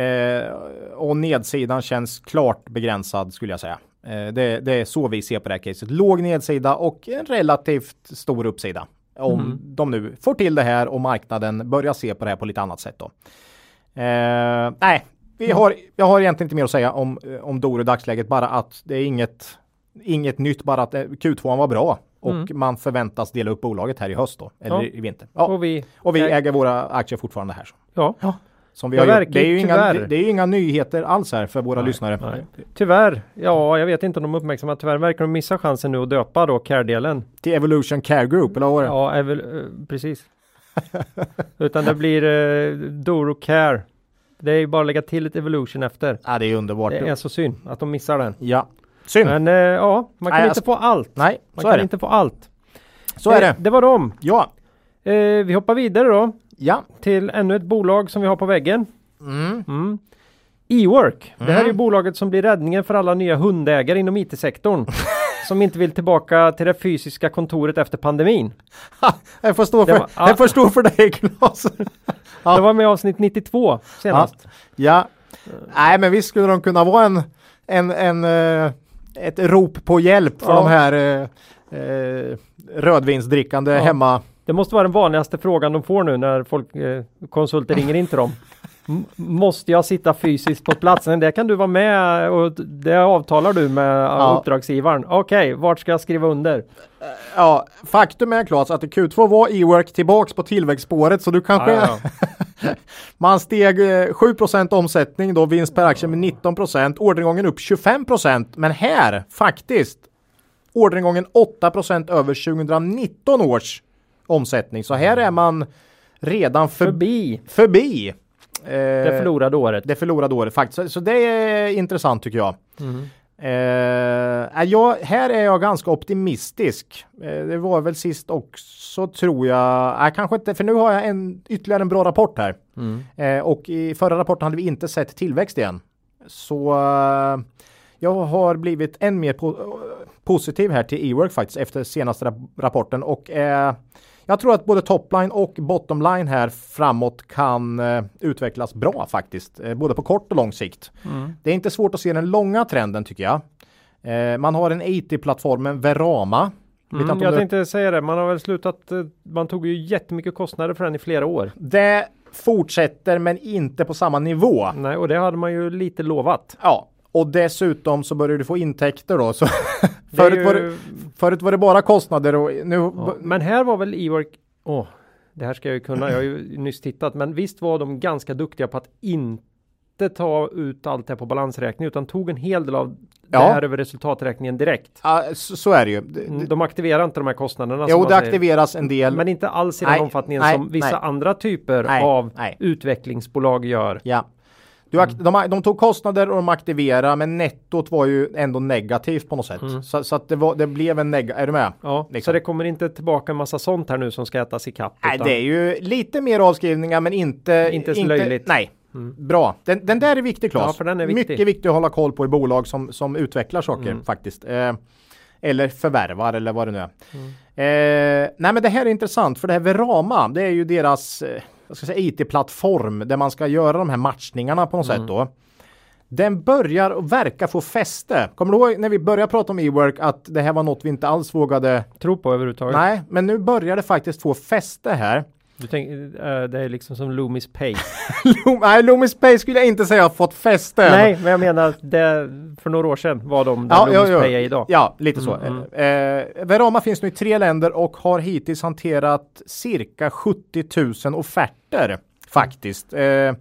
eh, och nedsidan känns klart begränsad skulle jag säga. Eh, det, det är så vi ser på det här caset. Låg nedsida och en relativt stor uppsida. Om Mm. de nu får till det här och marknaden börjar se på det här på lite annat sätt då. Eh, nej, vi har, jag har egentligen inte mer att säga om, eh, om Doro i dagsläget. Bara att det är inget, inget nytt, bara att eh, Q2 var bra. Och Mm. man förväntas dela upp bolaget här i höst då. Eller Ja. i vinter. Ja. Och vi, Och vi Nej. äger våra aktier fortfarande här. ja, Som vi Det har gjort. Det är, ju inga, tyvärr. det, det är inga nyheter alls här för våra Nej, lyssnare. nej. tyvärr. Ja, jag vet inte om de uppmärksamma. Tyvärr verkar de missa chansen nu att döpa då care-delen. Till Evolution Care Group, eller vad var det? Ja, är väl, eh, precis. Utan det blir eh, Doro Care. Det är ju bara att lägga till ett Evolution efter. Ja, det är underbart. Det är så synd att de missar den. Ja, synd. Men eh, ja, man kan Nej, inte få allt. Nej, Man så kan är det. inte få allt. Så är Eh, det. Det var dem. Ja, Eh, vi hoppar vidare då ja. till ännu ett bolag som vi har på väggen. Mm. Mm. E-work. Det här är Mm. ju bolaget som blir räddningen för alla nya hundägare inom IT-sektorn. som inte vill tillbaka till det fysiska kontoret efter pandemin. Jag får stå för, var- ja. jag får stå för dig Klas. Ja. Det var med avsnitt 92 senast. Ja, nej men visst skulle de kunna vara en, en, en eh, ett rop på hjälp för Ja. de här eh, eh, rödvinsdrickande Ja. hemma. Det måste vara den vanligaste frågan de får nu när folk, eh, konsulter ringer in till dem. M- måste jag sitta fysiskt på plats? Men det kan du vara med och det avtalar du med ja. Ja. uppdragsgivaren. Okej, vart ska jag skriva under? Ja, faktum är Klas att i Q2 var e-work tillbaks på tillväxtspåret så du kanske Ja, Man steg eh, 7% omsättning då, vinst per aktie med 19% orderingången upp 25% men här faktiskt orderingången 8% över 2019 års omsättning. Så här är man redan för, Förbi förbi eh, det förlorade året. det förlorade året faktiskt. Så, så det är intressant tycker jag. Mm. Eh, jag, här är jag ganska optimistisk. Eh, det var väl sist också tror jag. Eh, kanske inte, för nu har jag en, ytterligare en bra rapport här. Mm. Eh, och i förra rapporten hade vi inte sett tillväxt igen. Så eh, jag har blivit än mer po positiv här till e-work faktiskt efter senaste rap rapporten och eh, jag tror att både topline och bottomline här framåt kan eh, utvecklas bra faktiskt. Eh, både på kort och lång sikt. Mm. Det är inte svårt att se den långa trenden tycker jag. Eh, man har en IT-plattformen Verama. Mm, jag tänkte säga det, man har väl slutat, man tog ju jättemycket kostnader för den i flera år. Det fortsätter men inte på samma nivå. Nej, och det hade man ju lite lovat. Ja, och dessutom så börjar du få intäkter då. Så förut, ju... var det, förut var det bara kostnader och nu... Ja, men här var väl Ework, åh, det här ska jag ju kunna, jag har ju nyss tittat, men visst var de ganska duktiga på att inte ta ut allt det på balansräkning utan tog en hel del av ja. det här över resultaträkningen direkt. Ja, så, så är det ju. Mm, de aktiverar inte de här kostnaderna. Jo, det säger. aktiveras en del. Men inte alls i nej, den omfattningen nej, som vissa nej. andra typer av utvecklingsbolag gör. Ja. Mm. de, de, tog kostnader och de aktiverade men nettot var ju ändå negativt på något sätt. Mm. Så, så, det, var, det blev en negativ, är du med? Ja, liksom. så det kommer inte tillbaka en massa sånt här nu som ska ätas i kapp. Nej, det är ju lite mer avskrivningar men inte... Inte så löjligt. Nej, Mm. Bra, den, den, där är viktig Claes. Ja, viktig. Mycket viktig att hålla koll på i bolag som, som utvecklar saker mm. faktiskt. Eh, eller förvärvar eller vad det nu är. Mm. Eh, nej men det här är intressant för det här Verama det är ju deras eh, IT-plattform där man ska göra de här matchningarna på något sätt mm. då. Den börjar verka få fäste. Kommer du ihåg när vi började prata om e-work att det här var något vi inte alls vågade tro på överhuvudtaget? Nej, men nu börjar det faktiskt få fäste här. Du tänker, uh, det är liksom som Loomis Pay? Nej, Loomis Pay skulle jag inte säga har fått fäste. Nej, men jag menar det för några år sedan var de där ja, Loomis ja, Pay är idag. Ja, lite så. Mm, mm. Eh, Verama finns nu i tre länder och har hittills hanterat cirka 70 000 offerter faktiskt. Eh,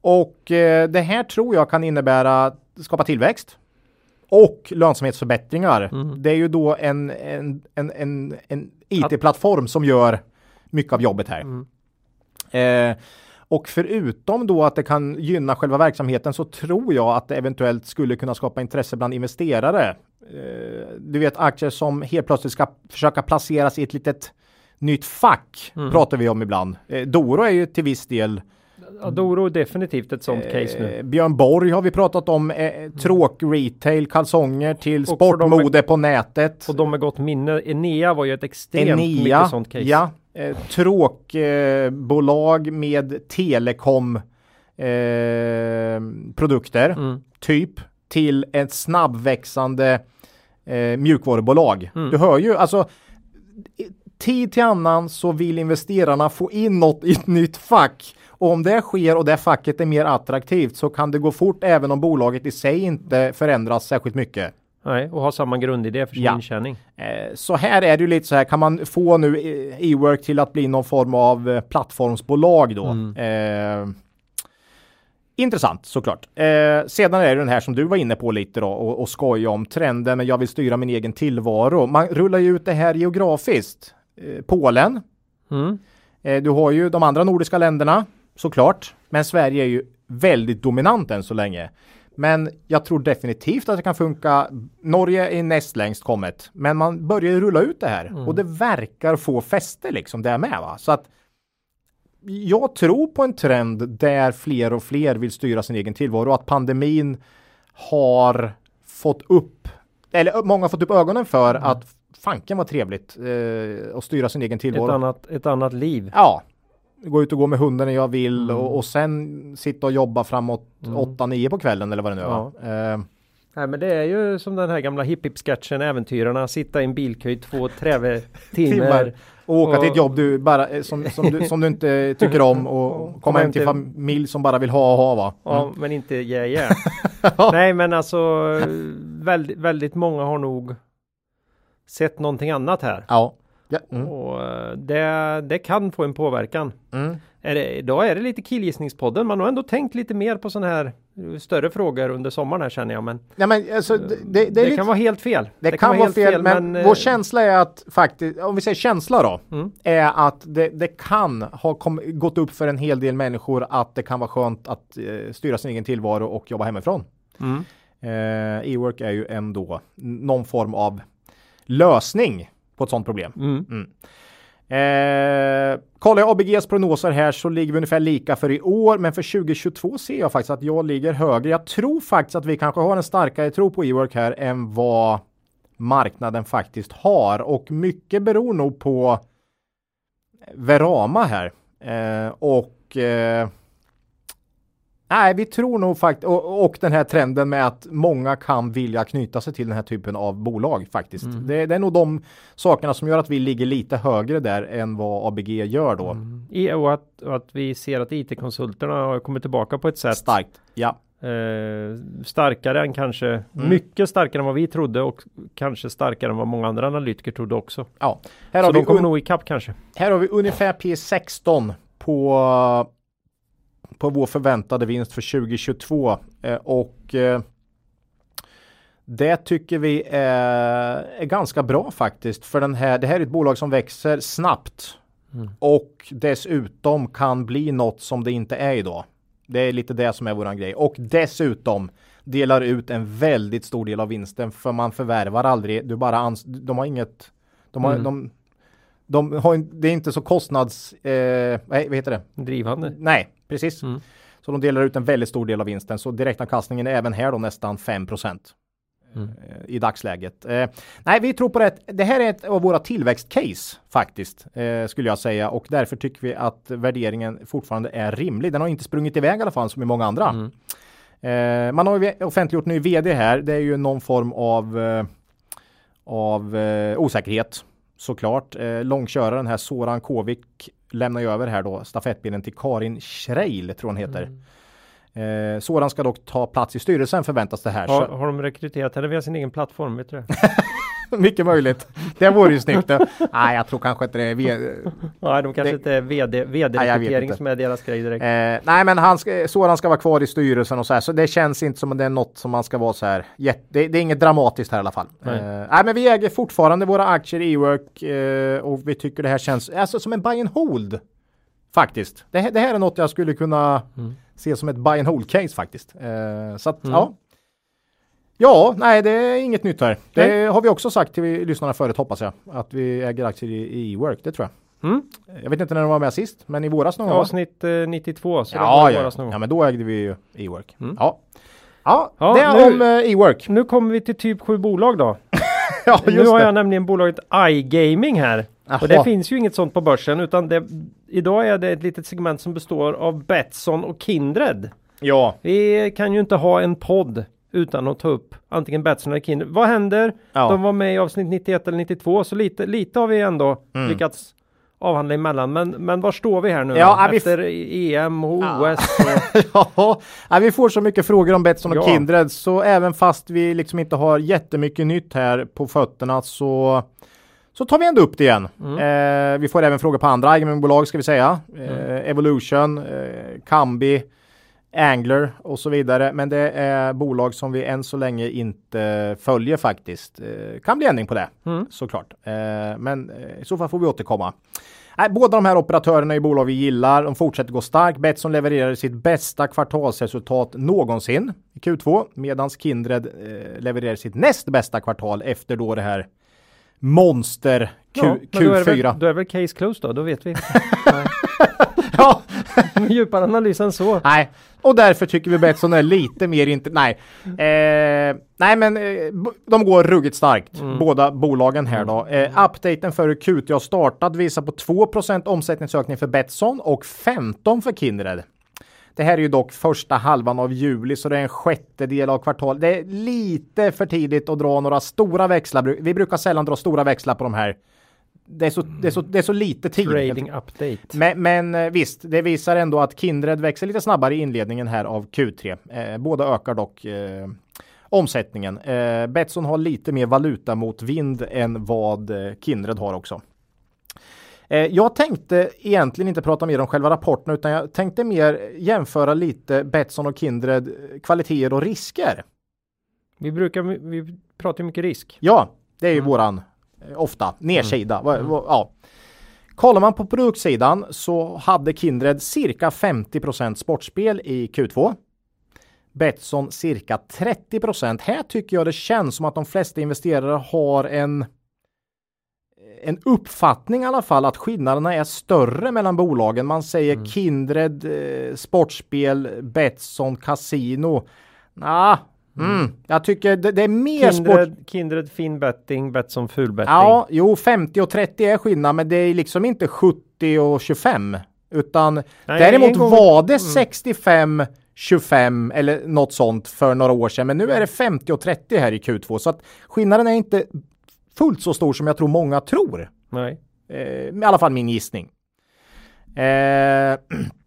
och eh, det här tror jag kan innebära skapa tillväxt och lönsamhetsförbättringar. Mm. Det är ju då en, en, en, en IT-plattform som gör mycket av jobbet här. Mm. Eh, och förutom då att det kan gynna själva verksamheten så tror jag att det eventuellt skulle kunna skapa intresse bland investerare. Eh, du vet aktier som helt plötsligt ska försöka placeras i ett litet nytt fack mm. pratar vi om ibland. Eh, Doro är ju till viss del Ja, Doro är definitivt ett sånt case nu. Eh, Björn Borg har vi pratat om. Eh, tråk retail, kalsonger till sportmode på nätet. Och de med gott minne. Enea var ju ett extremt Enea, mycket sånt case. Ja, eh, tråkbolag med telekom eh, produkter, mm. typ, till ett snabbväxande eh, mjukvarubolag. Mm. Du hör ju, alltså tid till annan så vill investerarna få in något i ett nytt fack. Och om det sker och det facket är mer attraktivt så kan det gå fort även om bolaget i sig inte förändras särskilt mycket. Nej, och ha samma grundidé för sin ja. intjäning. Eh, så här är det ju lite så här, kan man få nu e-work till att bli någon form av eh, plattformsbolag då? Mm. Eh, intressant såklart. Eh, sedan är det den här som du var inne på lite då och, och skoja om trenden, men jag vill styra min egen tillvaro. Man rullar ju ut det här geografiskt. Eh, Polen. Mm. Eh, du har ju de andra nordiska länderna såklart, men Sverige är ju väldigt dominant än så länge. Men jag tror definitivt att det kan funka. Norge är näst längst kommet, men man börjar rulla ut det här mm. och det verkar få fäste liksom det med. Va? Så att jag tror på en trend där fler och fler vill styra sin egen tillvaro och att pandemin har fått upp, eller många har fått upp ögonen för mm. att fanken var trevligt eh, att styra sin egen tillvaro. Ett annat, ett annat liv. Ja, gå ut och gå med hunden när jag vill mm. och, och, sen sitta och jobba framåt mm. 8-9 på kvällen eller vad det nu ja. är. Uh, Nej men det är ju som den här gamla hipp-hipp-sketchen Äventyrarna, sitta i en bilköj två träve timmar. och åka och, till ett jobb du bara, eh, som, som, du, som du inte tycker om och komma hem till familj som bara vill ha och ha va? Mm. Ja men inte yeah, yeah. Nej men alltså väldigt, väldigt många har nog sett någonting annat här. Ja. Ja. Mm. Och eh, det, det kan få en påverkan. Mm. Är det, idag är det lite killgissningspodden. Man har ändå tänkt lite mer på sådana här eh, större frågor under sommaren här känner jag. Men, ja, men alltså, det, det, det lite, kan vara helt fel. Det, kan, kan vara fel, fel men, men, vår eh, känsla är att faktiskt, om vi säger känsla då, mm. är att det, det kan ha kom, gått upp för en hel del människor att det kan vara skönt att eh, styra sin egen tillvaro och jobba hemifrån. Mm. Eh, E-work är ju ändå någon form av lösning på ett sådant problem. Mm. Mm. Eh, kollar jag ABGs prognoser här så ligger vi ungefär lika för i år, men för 2022 ser jag faktiskt att jag ligger högre. Jag tror faktiskt att vi kanske har en starkare tro på e-work här än vad marknaden faktiskt har och mycket beror nog på Verama här. Eh, och eh, Nej, vi tror nog faktiskt och, och, den här trenden med att många kan vilja knyta sig till den här typen av bolag faktiskt. Mm. Det, det, är nog de sakerna som gör att vi ligger lite högre där än vad ABG gör då. Mm. Och, att, och att vi ser att IT-konsulterna har kommit tillbaka på ett sätt. Starkt, ja. Eh, starkare än kanske, mm. mycket starkare än vad vi trodde och kanske starkare än vad många andra analytiker trodde också. Ja, här Så har de kommer nog ikapp kanske. Här har vi ungefär P16 på på vår förväntade vinst för 2022 eh, och eh, det tycker vi är, är, ganska bra faktiskt för den här. Det här är ett bolag som växer snabbt mm. och dessutom kan bli något som det inte är idag. Det är lite det som är våran grej och dessutom delar ut en väldigt stor del av vinsten för man förvärvar aldrig. Du bara ans de har inget. De har, mm. de, de har, det är inte så kostnads, eh, vad heter det? Drivande. Nej, precis. Mm. Så de delar ut en väldigt stor del av vinsten. Så direktavkastningen är även här då nästan 5 Mm. Eh, i dagsläget. Eh, nej, vi tror på det. Det här är ett av våra tillväxtcase faktiskt, eh, skulle jag säga. Och därför tycker vi att värderingen fortfarande är rimlig. Den har inte sprungit iväg i alla fall som i många andra. Mm. Eh, man har ju offentliggjort ny vd här. Det är ju någon form av, eh, av eh, osäkerhet såklart. Eh, långköraren här Soran Kovik lämnar ju över här då stafettpinnen till Karin Schreil tror hon heter. Mm. Eh, Soran ska dock ta plats i styrelsen förväntas det här. Har, har de rekryterat henne via sin egen plattform? Vet du det? Mycket möjligt. Det vore ju snyggt. Nej, jag tror kanske inte det är vd. Nej, de kanske det... inte är vd, vd-rekrytering som är deras grej direkt. Eh, nej, men han ska, Soran ska vara kvar i styrelsen och så här, så det känns inte som att det är något som man ska vara så här. Det, det är inget dramatiskt här i alla fall. Nej. Eh, nej, men vi äger fortfarande våra aktier i Ework eh, och vi tycker det här känns alltså som en buy and hold. Faktiskt. Det, det här är något jag skulle kunna mm. se som ett buy and hold case faktiskt. Eh, så att, mm. ja. Ja, nej det är inget nytt här. Det nej. har vi också sagt till lyssnarna förut hoppas jag. Att vi äger aktier i e-work, det tror jag. Mm. Jag vet inte när de var med sist, men i våras någon gång. Avsnitt eh, 92. Så ja, ja. ja, men då ägde vi e-work. Mm. Ja. Ja, ja, det är nu, om eh, e-work. Nu kommer vi till typ sju bolag då. ja, just nu har det. jag nämligen bolaget iGaming här. Aha. Och det finns ju inget sånt på börsen utan det, idag är det ett litet segment som består av Betsson och Kindred. Ja. Vi kan ju inte ha en podd utan att ta upp antingen Betsson eller Kindred. Vad händer? Ja. De var med i avsnitt 91 eller 92 så lite, lite har vi ändå mm. lyckats avhandla emellan. Men, men var står vi här nu ja, då? Efter EM och OS? Och... ja, vi får så mycket frågor om Betsson och ja. Kindred så även fast vi liksom inte har jättemycket nytt här på fötterna så så tar vi ändå upp det igen. Mm. Eh, vi får även frågor på andra gamingbolag ska vi säga. Eh, mm. Evolution, eh, Kambi, Angler och så vidare. Men det är bolag som vi än så länge inte följer faktiskt. Eh, kan bli ändring på det mm. såklart. Eh, men eh, i så fall får vi återkomma. Båda de här operatörerna är bolag vi gillar. De fortsätter gå starkt. Betsson levererar sitt bästa kvartalsresultat någonsin i Q2 medan Kindred levererar sitt näst bästa kvartal efter då det här monster Q, ja, Q4. Då är, väl, då är väl case closed då, då vet vi. ja. Djupare analys än så. Nej, och därför tycker vi Betsson är lite mer inte, nej. Eh, nej men eh, de går ruggigt starkt, mm. båda bolagen här då. Eh, updaten för hur Qt har startat visar på 2% omsättningsökning för Betsson och 15 för Kindred. Det här är ju dock första halvan av juli så det är en sjättedel av kvartalet. Det är lite för tidigt att dra några stora växlar. Vi brukar sällan dra stora växlar på de här. Det är så, det är så, det är så lite tid. Trading update. Men, men eh, visst, det visar ändå att Kindred växer lite snabbare i inledningen här av Q3. Eh, båda ökar dock eh, omsättningen. Eh, Betsson har lite mer valuta mot vind än vad eh, Kindred har också. Eh, jag tänkte egentligen inte prata mer om själva rapporten utan jag tänkte mer jämföra lite Betsson och Kindred kvaliteter och risker. Vi brukar, vi pratar mycket risk. Ja, det är ju mm. våran ofta nedsida. Mm. Ja. Kollar man på produktsidan så hade Kindred cirka 50% sportspel i Q2. Betsson cirka 30% Här tycker jag det känns som att de flesta investerare har en en uppfattning i alla fall att skillnaderna är större mellan bolagen. Man säger mm. Kindred, eh, Sportspel, Betsson, Casino. Nah, Mm. Jag tycker det, det är mer Kindred, sport. Kindred fin betting, Betsson full betting. Ja, jo 50 och 30 är skillnad, men det är liksom inte 70 och 25. Utan Nej, däremot gång- var det Mm. 65 25 eller något sånt för några år sedan. Men nu är det 50 och 30 här i Q2. Så att skillnaden är inte fullt så stor som jag tror många tror. Nej. Eh, I alla fall min gissning. Eh,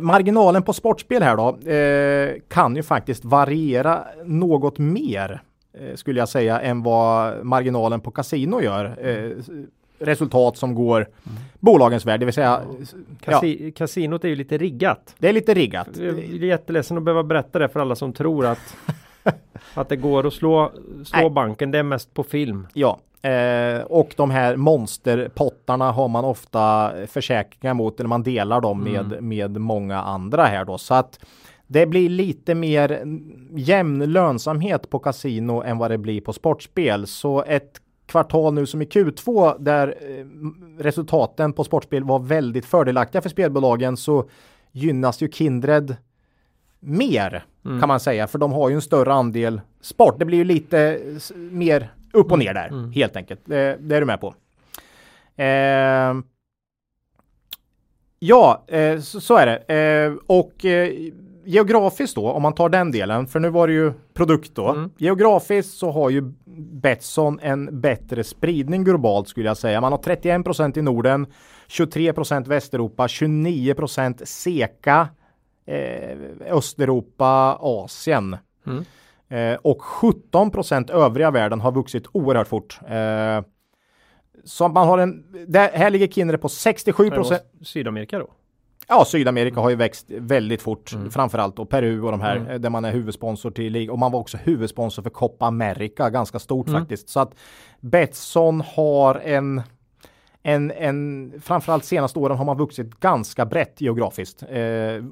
marginalen på sportspel här då eh, kan ju faktiskt variera något mer eh, skulle jag säga än vad marginalen på kasino gör. Eh, resultat som går bolagens väg, det vill säga ja, Kasi- Kasinot är ju lite riggat. det är lite riggat. Jag är jätteledsen att behöva berätta det för alla som tror att att det går att slå, slå Nej. banken. Det är mest på film. Ja, eh, och de här monsterpottarna har man ofta försäkringar mot eller man delar dem med, med många andra här då. Så att det blir lite mer jämn lönsamhet på kasino än vad det blir på sportspel. Så ett kvartal nu som i Q2 där eh, resultaten på sportspel var väldigt fördelaktiga för spelbolagen så gynnas ju Kindred mer kan man säga för de har ju en större andel sport. Det blir ju lite mer upp och ner där helt enkelt. Det, det är du med på. Eh, ja, eh, så, så är det. Eh, och eh, geografiskt då, om man tar den delen, för nu var det ju produkt då. Mm. Geografiskt så har ju Betsson en bättre spridning globalt skulle jag säga. Man har 31% i Norden, 23% Västeuropa, 29% SEKA, eh, Östeuropa, Asien. Mm. Eh, och 17% övriga världen har vuxit oerhört fort. Eh, så man har en, där, här ligger Kindred på 67 Men det var Sydamerika då? Ja, Sydamerika har ju växt väldigt fort, Mm. framförallt och Peru och de här eh, där man är huvudsponsor till lig- och man var också huvudsponsor för Copa America, ganska stort Mm. faktiskt. Så att Betsson har en en, en, framförallt senaste åren har man vuxit ganska brett geografiskt. Eh,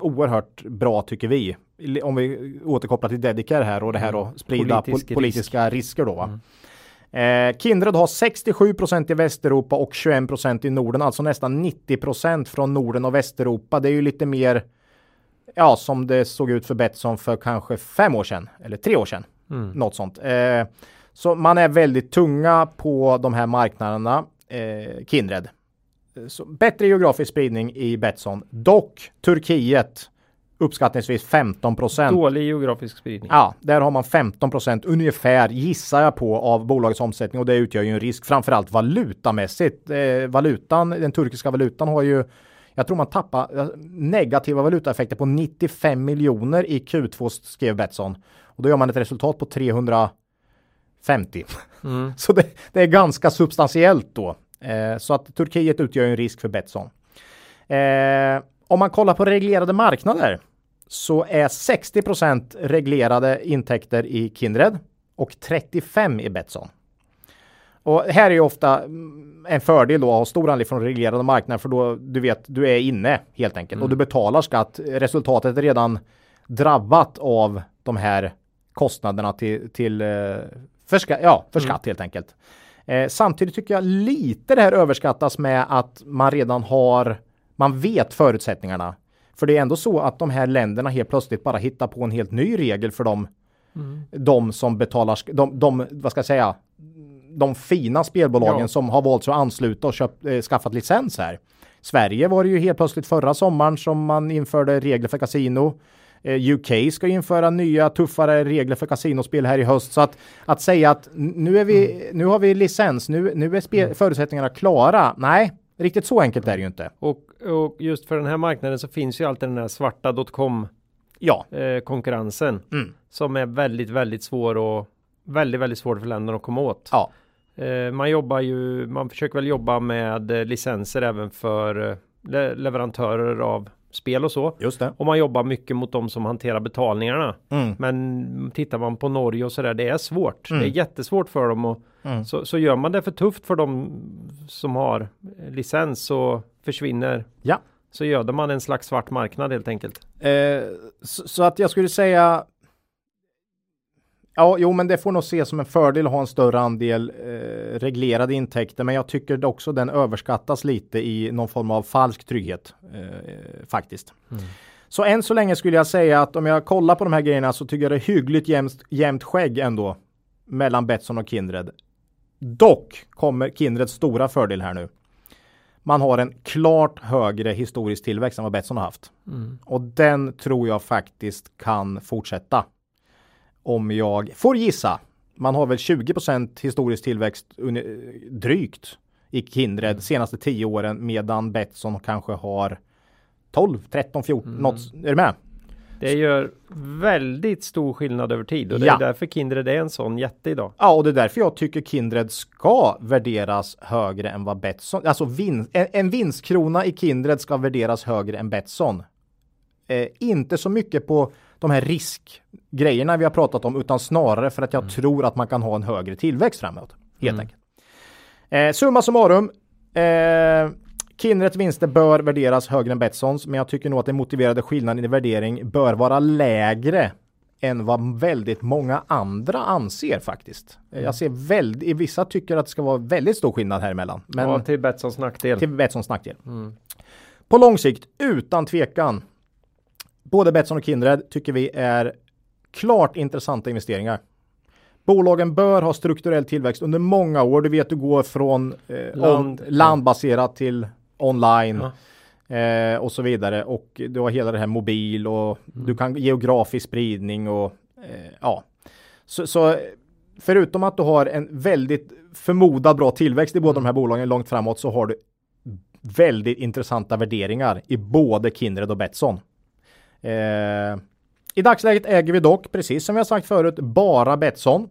oerhört bra tycker vi. Om vi återkopplar till Dedicare här och det här att sprida Mm. Politisk pol- politiska risker då. Va? Eh, Kindred har 67% i Västeuropa och 21% i Norden, alltså nästan 90% från Norden och Västeuropa. Det är ju lite mer ja, som det såg ut för Betsson för kanske fem år sedan eller tre år sedan. Något sånt. Eh, så man är väldigt tunga på de här marknaderna, eh, Kindred. Eh, Så bättre geografisk spridning i Betsson. Dock Turkiet uppskattningsvis 15% Dålig geografisk spridning. Ja, där har man 15% ungefär gissar jag på av bolagets omsättning och det utgör ju en risk framförallt valutamässigt. Eh, valutan, den turkiska valutan har ju jag tror man tappar eh, negativa valutaeffekter på 95 miljoner i Q2 skrev Betsson. Och då gör man ett resultat på 350. Mm. Så det, det är ganska substantiellt då. Eh, så att Turkiet utgör en risk för Betsson. Eh, om man kollar på reglerade marknader så är 60% reglerade intäkter i Kindred och 35 i Betsson. Och här är ju ofta mm, en fördel då att ha stor andel från reglerade marknader för då du vet du är inne helt enkelt och du betalar skatt. Resultatet är redan drabbat av de här kostnaderna till, till eh, för, ska, ja, för skatt helt enkelt. Eh, samtidigt tycker jag lite det här överskattas med att man redan har, man vet förutsättningarna. För det är ändå så att de här länderna helt plötsligt bara hittar på en helt ny regel för dem, de som betalar, de, de, vad ska jag säga, de fina spelbolagen Ja. som har valt att ansluta och köpt, eh, skaffat licens här. Sverige var det ju helt plötsligt förra sommaren som man införde regler för kasino. Eh, UK ska införa nya tuffare regler för kasinospel här i höst. Så att, att säga att nu, är vi, nu har vi licens, nu, nu är spe, förutsättningarna klara. Nej, riktigt så enkelt är det ju inte. Och, och just för den här marknaden så finns ju alltid den här svarta dotcom Ja, eh, konkurrensen Mm. som är väldigt, väldigt svår och väldigt, väldigt svår för länderna att komma åt. ja, Eh, man jobbar ju, man försöker väl jobba med eh, licenser även för eh, le- leverantörer av spel och så. just det. Och man jobbar mycket mot de som hanterar betalningarna. Mm. Men tittar man på Norge och så där, det är svårt. Mm. Det är jättesvårt för dem och Mm. så, så gör man det för tufft för dem som har licens så försvinner Ja. så göder man en slags svart marknad helt enkelt. Eh, så, så att jag skulle säga Ja, jo, men det får nog ses som en fördel att ha en större andel eh, reglerade intäkter, men jag tycker också den överskattas lite i någon form av falsk trygghet eh, faktiskt. Så än så länge skulle jag säga att om jag kollar på de här grejerna så tycker jag det är hyggligt jämnt, jämnt skägg ändå mellan Betsson och Kindred. Dock kommer Kindreds stora fördel här nu. Man har en klart högre historisk tillväxt än vad Betsson har haft. Mm. Och den tror jag faktiskt kan fortsätta. Om jag får gissa. Man har väl 20% historisk tillväxt drygt i Kindred mm. senaste tio åren medan Betsson kanske har 12, 13, 14, mm. något. Är du med? Det gör väldigt stor skillnad över tid och det ja. är därför Kindred är en sån jätte idag. Ja, och det är därför jag tycker Kindred ska värderas högre än vad Betsson, alltså vin, en, en vinstkrona i Kindred ska värderas högre än Betsson. Eh, inte så mycket på de här riskgrejerna vi har pratat om, utan snarare för att jag mm. tror att man kan ha en högre tillväxt framåt. Helt mm. enkelt. Eh, summa summarum. Eh, Kindrets vinster bör värderas högre än Betssons, men jag tycker nog att den motiverade skillnaden i värdering bör vara lägre än vad väldigt många andra anser faktiskt. Mm. Jag ser väldigt, vissa tycker att det ska vara väldigt stor skillnad här emellan. Men ja, till Betssons nackdel. Till Betssons nackdel. Mm. På lång sikt, utan tvekan. Både Betsson och Kindred tycker vi är klart intressanta investeringar. Bolagen bör ha strukturell tillväxt under många år. Du vet, du går från eh, Land. landbaserat till online. Ja. Eh, och så vidare och du har hela det här mobil och mm. du kan geografisk spridning och eh, ja. Så, så, förutom att du har en väldigt förmodad bra tillväxt i båda mm. de här bolagen långt framåt så har du väldigt intressanta värderingar i både Kindred och Betsson. Eh, I dagsläget äger vi dock, precis som vi har sagt förut, bara Betsson.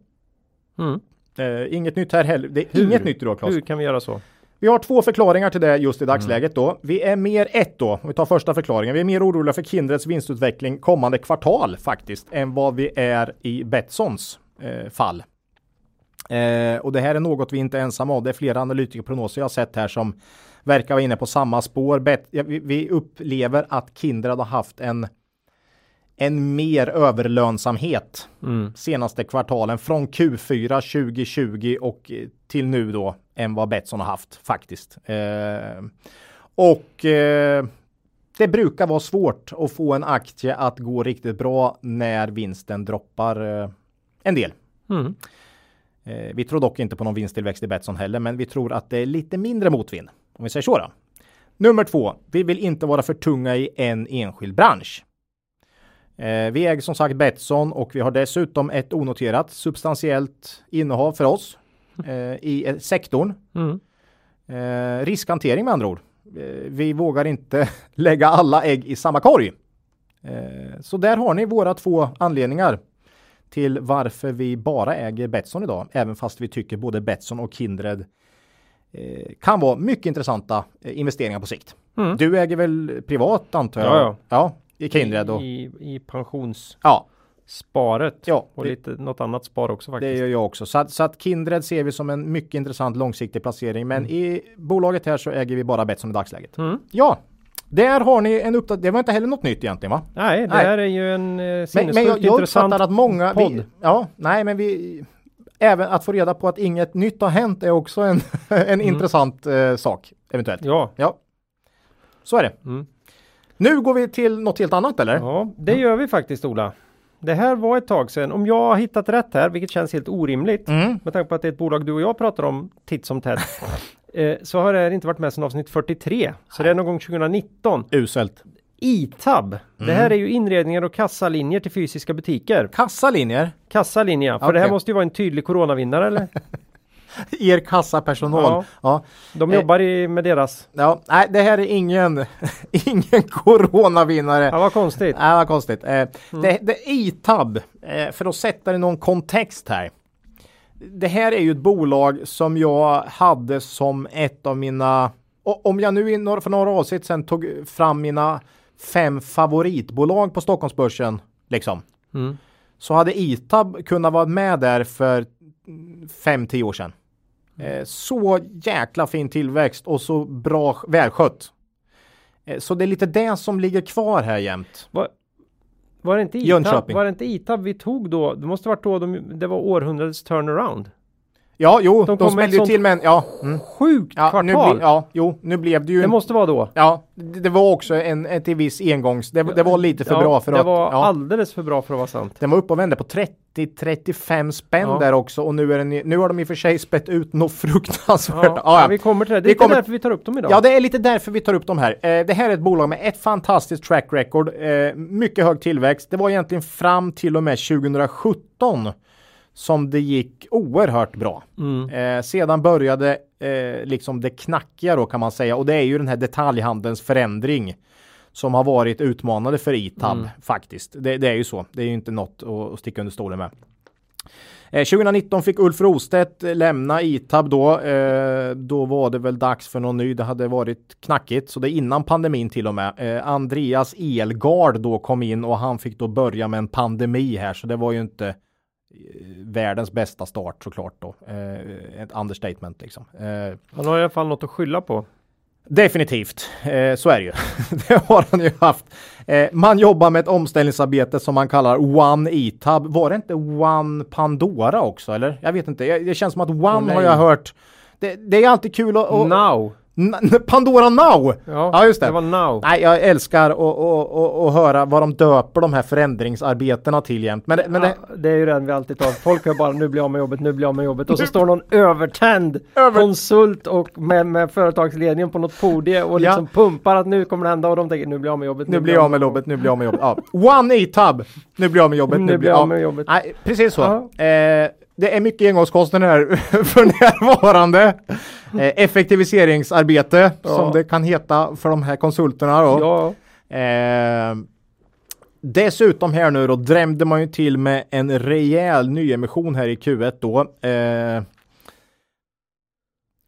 Mm. Eh, inget nytt här heller. Det är Hur? inget nytt idag Claes. Hur kan vi göra så? Vi har två förklaringar till det just i dagsläget mm. då. Vi är mer ett då, vi tar första förklaringen. Vi är mer oroliga för Kindreds vinstutveckling kommande kvartal faktiskt än vad vi är i Betssons eh, fall. Eh, och det här är något vi inte är ensamma om. Det är flera analytikerprognoser jag har sett här som verkar vara inne på samma spår. Bet vi, vi upplever att Kindred har haft en en mer överlönsamhet mm. senaste kvartalen från Q4 2020 och till nu då än vad Betsson har haft faktiskt. Eh, och eh, det brukar vara svårt att få en aktie att gå riktigt bra när vinsten droppar eh, en del. Mm. Eh, vi tror dock inte på någon vinsttillväxt i Betsson heller, men vi tror att det är lite mindre motvind. Om vi säger så då. Nummer två. Vi vill inte vara för tunga i en enskild bransch. Eh, vi äger som sagt Betsson och vi har dessutom ett onoterat substantiellt innehav för oss eh, i eh, sektorn. Mm. Eh, riskhantering med andra ord. Vi vågar inte lägga alla ägg i samma korg. Så där har ni våra två anledningar till varför vi bara äger Betsson idag, även fast vi tycker både Betsson och Kindred kan vara mycket intressanta investeringar på sikt. Mm. Du äger väl privat antar jag? Ja, ja. ja i Kindred då. I, i pensions... Ja. Sparet ja, och det, lite något annat spar också faktiskt. Det gör jag också. Så att, så att Kindred ser vi som en mycket intressant långsiktig placering. Men mm. i bolaget här så äger vi bara Betsson i dagsläget. Mm. Ja, där har ni en uppdatering. Det var inte heller något nytt egentligen va? Nej, det nej. här är ju en eh, men, men jag, jag intressant att många podd. Vi, ja, nej men vi även att få reda på att inget nytt har hänt är också en, en mm. intressant eh, sak eventuellt. Ja. ja, så är det. Mm. Nu går vi till något helt annat eller? Ja, det gör vi faktiskt Ola. Det här var ett tag sedan. Om jag har hittat rätt här, vilket känns helt orimligt mm. med tanke på att det är ett bolag du och jag pratar om titt som tätt. eh, så har det inte varit med sedan avsnitt 43. Så det är någon gång 2019. Uselt. ITAB. Mm. Det här är ju inredningar och kassalinjer till fysiska butiker. Kassalinjer? Kassalinjer, för okay. det här måste ju vara en tydlig coronavinnare eller? er kassapersonal. Ja, ja. De eh, jobbar i, med deras. Ja, nej, det här är ingen, ingen coronavinnare. Ja, vad konstigt. Nej, vad konstigt. Eh, mm. det, det ITAB, eh, för att sätta det i någon kontext här. Det här är ju ett bolag som jag hade som ett av mina, om jag nu för några avsnitt sedan tog fram mina fem favoritbolag på Stockholmsbörsen, liksom. Mm. Så hade ITAB kunnat vara med där för 5-10 år sedan. Eh, så jäkla fin tillväxt och så bra välskött. Eh, så det är lite det som ligger kvar här jämt. Var, var det inte ITAB, var det inte ITAB vi tog då? Det måste varit då de, det var århundradets turnaround. Ja, jo, De de, smällde ju till med en, ja. Mm. Sjukt Ja, nu kvartal! bli, ja, jo, nu blev det ju Det måste vara då. Ja, det, det var också en, en till viss engångs, det, det var lite för ja, bra för det att, var ja. alldeles för bra för att vara sant. Den var uppe och vände på 30-35 spänn Ja. där också och nu är den, nu har de i och för sig spett ut något fruktansvärt. Ja, Ja, vi kommer till det. Det är Vi inte kommer- därför vi tar upp dem idag. Ja, det är lite därför vi tar upp dem här. Eh, det här är ett bolag med ett fantastiskt track record, eh, mycket hög tillväxt. Det var egentligen fram till och med 2017 som det gick oerhört bra. Mm. Eh, sedan började eh, liksom det knackiga då kan man säga och det är ju den här detaljhandelns förändring som har varit utmanande för Itab Mm. faktiskt. Det, det är ju så. Det är ju inte något att, att sticka under stolen med. Eh, 2019 fick Ulf Rostedt eh, lämna Itab då. Eh, då var det väl dags för någon ny. Det hade varit knackigt, så det är innan pandemin till och med. Eh, Andreas Elgard då kom in och han fick då börja med en pandemi här, så det var ju inte eh, världens bästa start såklart då. Eh, ett understatement liksom. Eh, Han har i alla fall något att skylla på. Definitivt, eh, så är det ju. det har han ju haft. Eh, man jobbar med ett omställningsarbete som man kallar One E-Tab. Var det inte One Pandora också eller? Jag vet inte. Det känns som att One nej. har jag hört. Det, det är alltid kul att... att Now! Pandora Now! Ja, Ja, just det. det var now. Nej, jag älskar att, att, att, att höra vad de döper de här förändringsarbetena till jämt. Men, det, men det, Ja, det är ju den vi alltid tar. Folk hör bara nu blir jag av med jobbet, nu blir jag av med jobbet. Och så står någon övertänd Över- konsult och med, med företagsledningen på något podium och Ja. liksom pumpar att nu kommer det hända och de tänker nu blir jag av med jobbet. nu blir jag av med jobbet, nu blir jag av med jobbet. Ja. One E-Tab! Nu blir jag av med jobbet. Nu blir jag av med jobbet. Nej, precis så. Ja. Eh, det är mycket engångskostnader för närvarande. Eh, effektiviseringsarbete Ja. som det kan heta för de här konsulterna då. Ja, Eh, dessutom här nu då drämde man ju till med en rejäl nyemission här i Q1 då. Eh,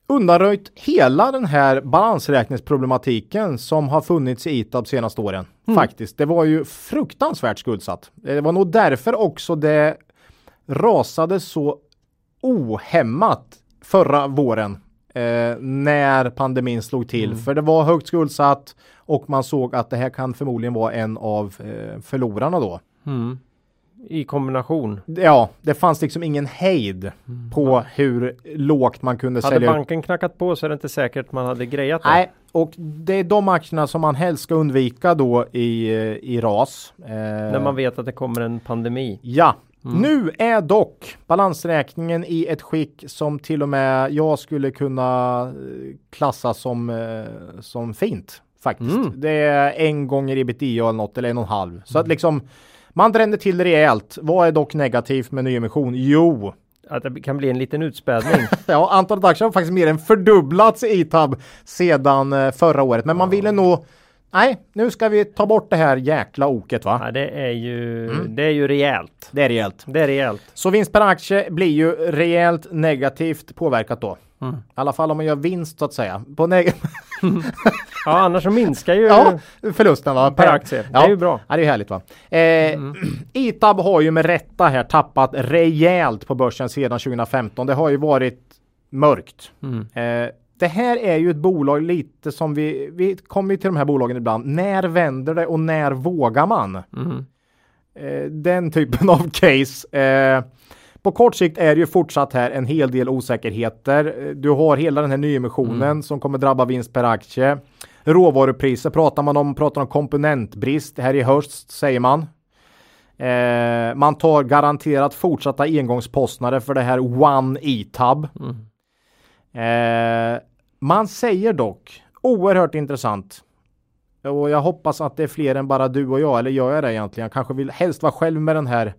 undanröjt hela den här balansräkningsproblematiken som har funnits i Itab senaste åren. Mm. Faktiskt. Det var ju fruktansvärt skuldsatt. Det var nog därför också det rasade så ohämmat förra våren eh, när pandemin slog till. Mm. För det var högt skuldsatt och man såg att det här kan förmodligen vara en av eh, förlorarna då. mm. I kombination. Ja, det fanns liksom ingen hejd på hur lågt man kunde Mm. Hade sälja ut. banken knackat på så är det inte säkert man hade grejat det. Nej, och det är de aktierna som man helst ska undvika då i, eh, i ras. Eh, När man vet att det kommer en pandemi. Ja, nu är dock balansräkningen i ett skick som till och med jag skulle kunna eh, klassa som, eh, som fint faktiskt. Mm. Det är en gånger ebitda eller något eller en och en halv. Så att liksom man drämde till rejält. Vad är dock negativt med nyemission? Jo, Att det kan bli en liten utspädning. ja, antalet aktier har faktiskt mer än fördubblats i Itab sedan eh, förra året. Men man ville nog Nej, nu ska vi ta bort det här jäkla oket va? ja, det är ju, Mm. det är ju rejält. Det är rejält. Det är rejält. Så vinst per aktie blir ju rejält negativt påverkat då. Mm. I alla fall om man gör vinst så att säga. På Ja, annars så minskar ju ja, förlusten va? per aktie. Det Ja. är ju bra. Ja, det är härligt va. Eh, Itab har ju med rätta här tappat rejält på börsen sedan 2015. Det har ju varit mörkt. Mm. Eh, det här är ju ett bolag lite som vi, vi kommer till de här bolagen ibland. När vänder det och när vågar man? Mm. Eh, den typen av case. Eh, på kort sikt är det ju fortsatt här en hel del osäkerheter. Eh, Du har hela den här nyemissionen som kommer drabba vinst per aktie. Råvarupriser pratar man om, pratar om komponentbrist här i höst säger man. Eh, man tar garanterat fortsatta engångskostnader för det här One E-Tab. Mm. Eh, man säger dock, oerhört intressant, och jag hoppas att det är fler än bara du och jag, eller gör jag det egentligen? Jag kanske vill helst vara själv med den här,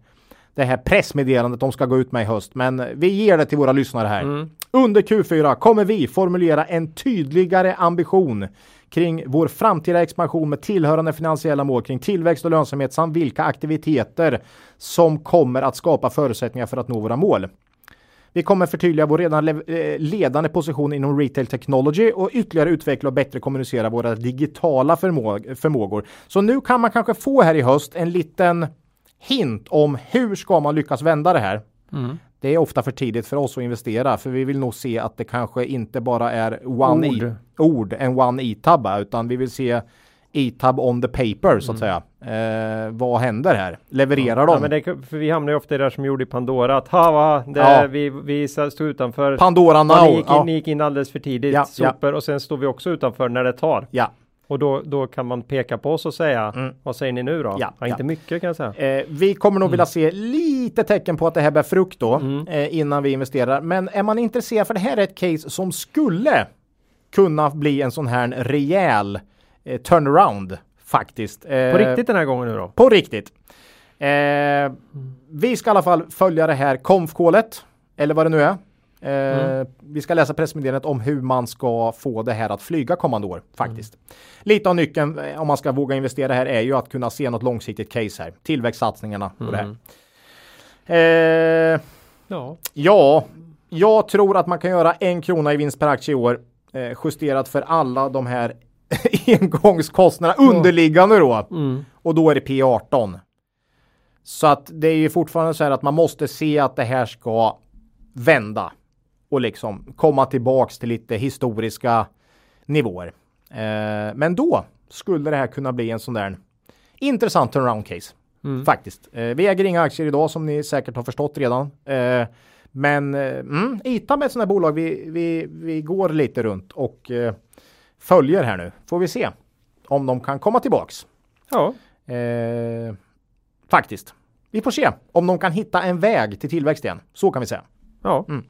det här pressmeddelandet de ska gå ut med i höst, men vi ger det till våra lyssnare här. Mm. Under Q4 kommer vi formulera en tydligare ambition kring vår framtida expansion med tillhörande finansiella mål kring tillväxt och lönsamhet samt vilka aktiviteter som kommer att skapa förutsättningar för att nå våra mål. Vi kommer förtydliga vår redan eh, ledande position inom retail technology och ytterligare utveckla och bättre kommunicera våra digitala förmå- förmågor. Så nu kan man kanske få här i höst en liten hint om hur ska man lyckas vända det här. Mm. Det är ofta för tidigt för oss att investera för vi vill nog se att det kanske inte bara är one Ord. E, ord en one e-tabba utan vi vill se ETAB on the paper så att säga. Eh, vad händer här? Levererar Mm. Ja, de? men det, för vi hamnar ju ofta i det där som gjorde i Pandora. Att ha, va, det, Ja. vi, vi stod utanför. Pandora Ja, now. ni, gick in, ja. ni gick in alldeles för tidigt, Ja, ja. sopor och sen står vi också utanför när det tar. ja. Och då, då kan man peka på oss och säga, Mm. vad säger ni nu då? Ja, Ja, inte ja. mycket kan jag säga. Eh, vi kommer nog vilja se lite tecken på att det här bär frukt då Mm. eh, innan vi investerar. Men är man intresserad för det här är ett case som skulle kunna bli en sån här rejäl eh, turnaround faktiskt. Eh, På riktigt den här gången nu då? På riktigt. Eh, vi ska i alla fall följa det här konfkålet eller vad det nu är. Eh, Vi ska läsa pressmeddelandet om hur man ska få det här att flyga kommande år faktiskt. Lite av nyckeln eh, om man ska våga investera här är ju att kunna se något långsiktigt case här. Tillväxtsatsningarna och det här. Eh, Ja. ja, jag tror att man kan göra en krona i vinst per aktie i år eh, justerat för alla de här engångskostnaderna underliggande då. Mm. Och då är det P18. Så att det är ju fortfarande så här att man måste se att det här ska vända och liksom komma tillbaks till lite historiska nivåer. Eh, men då skulle det här kunna bli en sån där intressant turnaround case. Faktiskt. Eh, vi äger inga aktier idag som ni säkert har förstått redan. Eh, men eh, mm, ITA med ett sånt här bolag, vi, vi, vi går lite runt och eh, följer här nu. Får vi se om de kan komma tillbaks. Ja. Eh, faktiskt. Vi får se om de kan hitta en väg till tillväxt igen. Så kan vi säga. Ja. Mm.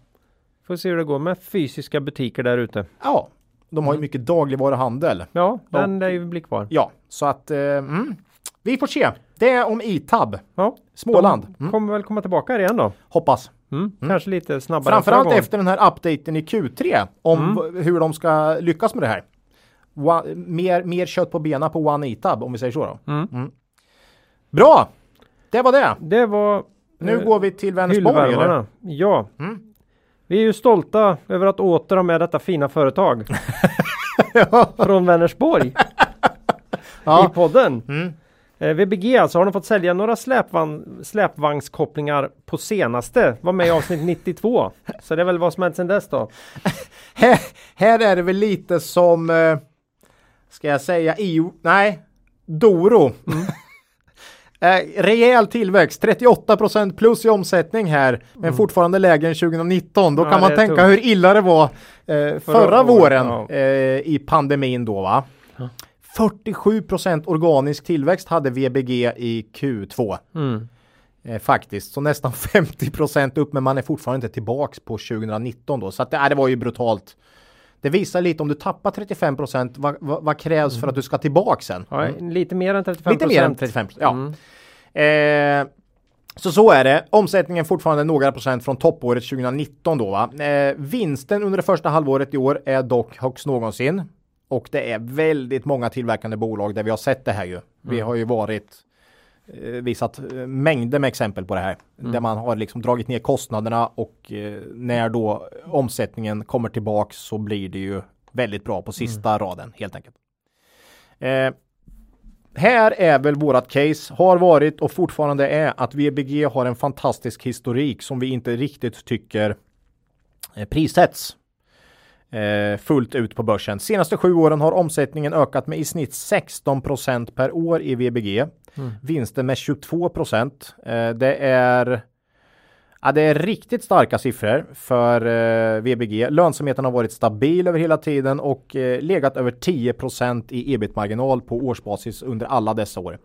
Får se hur det går med fysiska butiker där ute. Ja, de har ju mycket dagligvaruhandel. Ja, den lär ju bli kvar. Ja, så att eh, mm, vi får se. Det är om ITAB, Ja. Småland. Mm, kommer väl komma tillbaka här igen då. hoppas. Mm. Kanske lite snabbare. Framförallt efter den här updaten i Q3 om v- hur de ska lyckas med det här. One, mer, mer kött på benen på One ITAB om vi säger så då. Mm. Bra! Det var det. Det var Nu eh, går vi till Vänersborg. eller? Ja. Mm. Vi är ju stolta över att åter ha med detta fina företag. Från Vänersborg. Ja. I podden. Mm. Eh, VBG alltså, har de fått sälja några släpvan släpvagnskopplingar på senaste? Var med i avsnitt 92. Så det är väl vad som hänt sedan dess då. Här, här är det väl lite som, eh, ska jag säga, EU, nej, Doro. eh, rejäl tillväxt, 38% plus i omsättning här, men fortfarande lägre än 2019. Då Ja, kan man tänka tungt. hur illa det var eh, förra, året, våren ja. eh, i pandemin då va. 47% organisk tillväxt hade VBG i Q2. Mm. Eh, faktiskt, så nästan 50 upp, men man är fortfarande inte tillbaks på 2019 då. Så att det, äh, det var ju brutalt. Det visar lite om du tappar 35 vad, vad, vad krävs för att du ska tillbaks sen? Ja, lite mer än 35 Lite mer än 35 ja. Mm. Eh, så så är det. Omsättningen fortfarande några procent från toppåret 2019 då va. Eh, vinsten under det första halvåret i år är dock högst någonsin. Och det är väldigt många tillverkande bolag där vi har sett det här ju. Vi har ju varit visat eh, mängder med exempel på det här. Där man har liksom dragit ner kostnaderna och eh, när då omsättningen kommer tillbaks så blir det ju väldigt bra på sista raden helt enkelt. Eh, här är väl vårat case, har varit och fortfarande är att VBG har en fantastisk historik som vi inte riktigt tycker eh, prissätts eh, fullt ut på börsen. Senaste sju åren har omsättningen ökat med i snitt 16% per år i VBG. Vinsten med 22 Eh, det är Ja, det är riktigt starka siffror för eh, VBG. Lönsamheten har varit stabil över hela tiden och eh, legat över 10% i ebit-marginal på årsbasis under alla dessa år.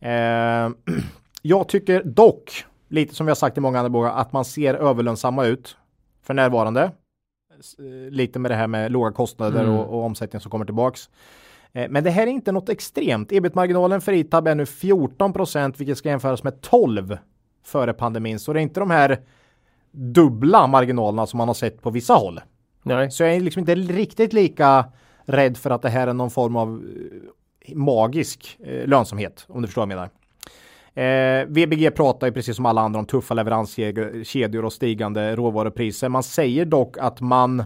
Eh, jag tycker dock, lite som vi har sagt i många andra bolag, att man ser överlönsamma ut för närvarande. Eh, Lite med det här med låga kostnader Mm. och, och omsättning som kommer tillbaks. Eh, Men det här är inte något extremt. Ebit-marginalen för ITAB är nu 14% vilket ska jämföras med 12 före pandemin. Så det är inte de här dubbla marginalerna som man har sett på vissa håll. Nej. Så jag är liksom inte riktigt lika rädd för att det här är någon form av eh, magisk lönsamhet, om du förstår vad jag menar. Eh, VBG pratar ju precis som alla andra om tuffa leveranskedjor och stigande råvarupriser. Man säger dock att man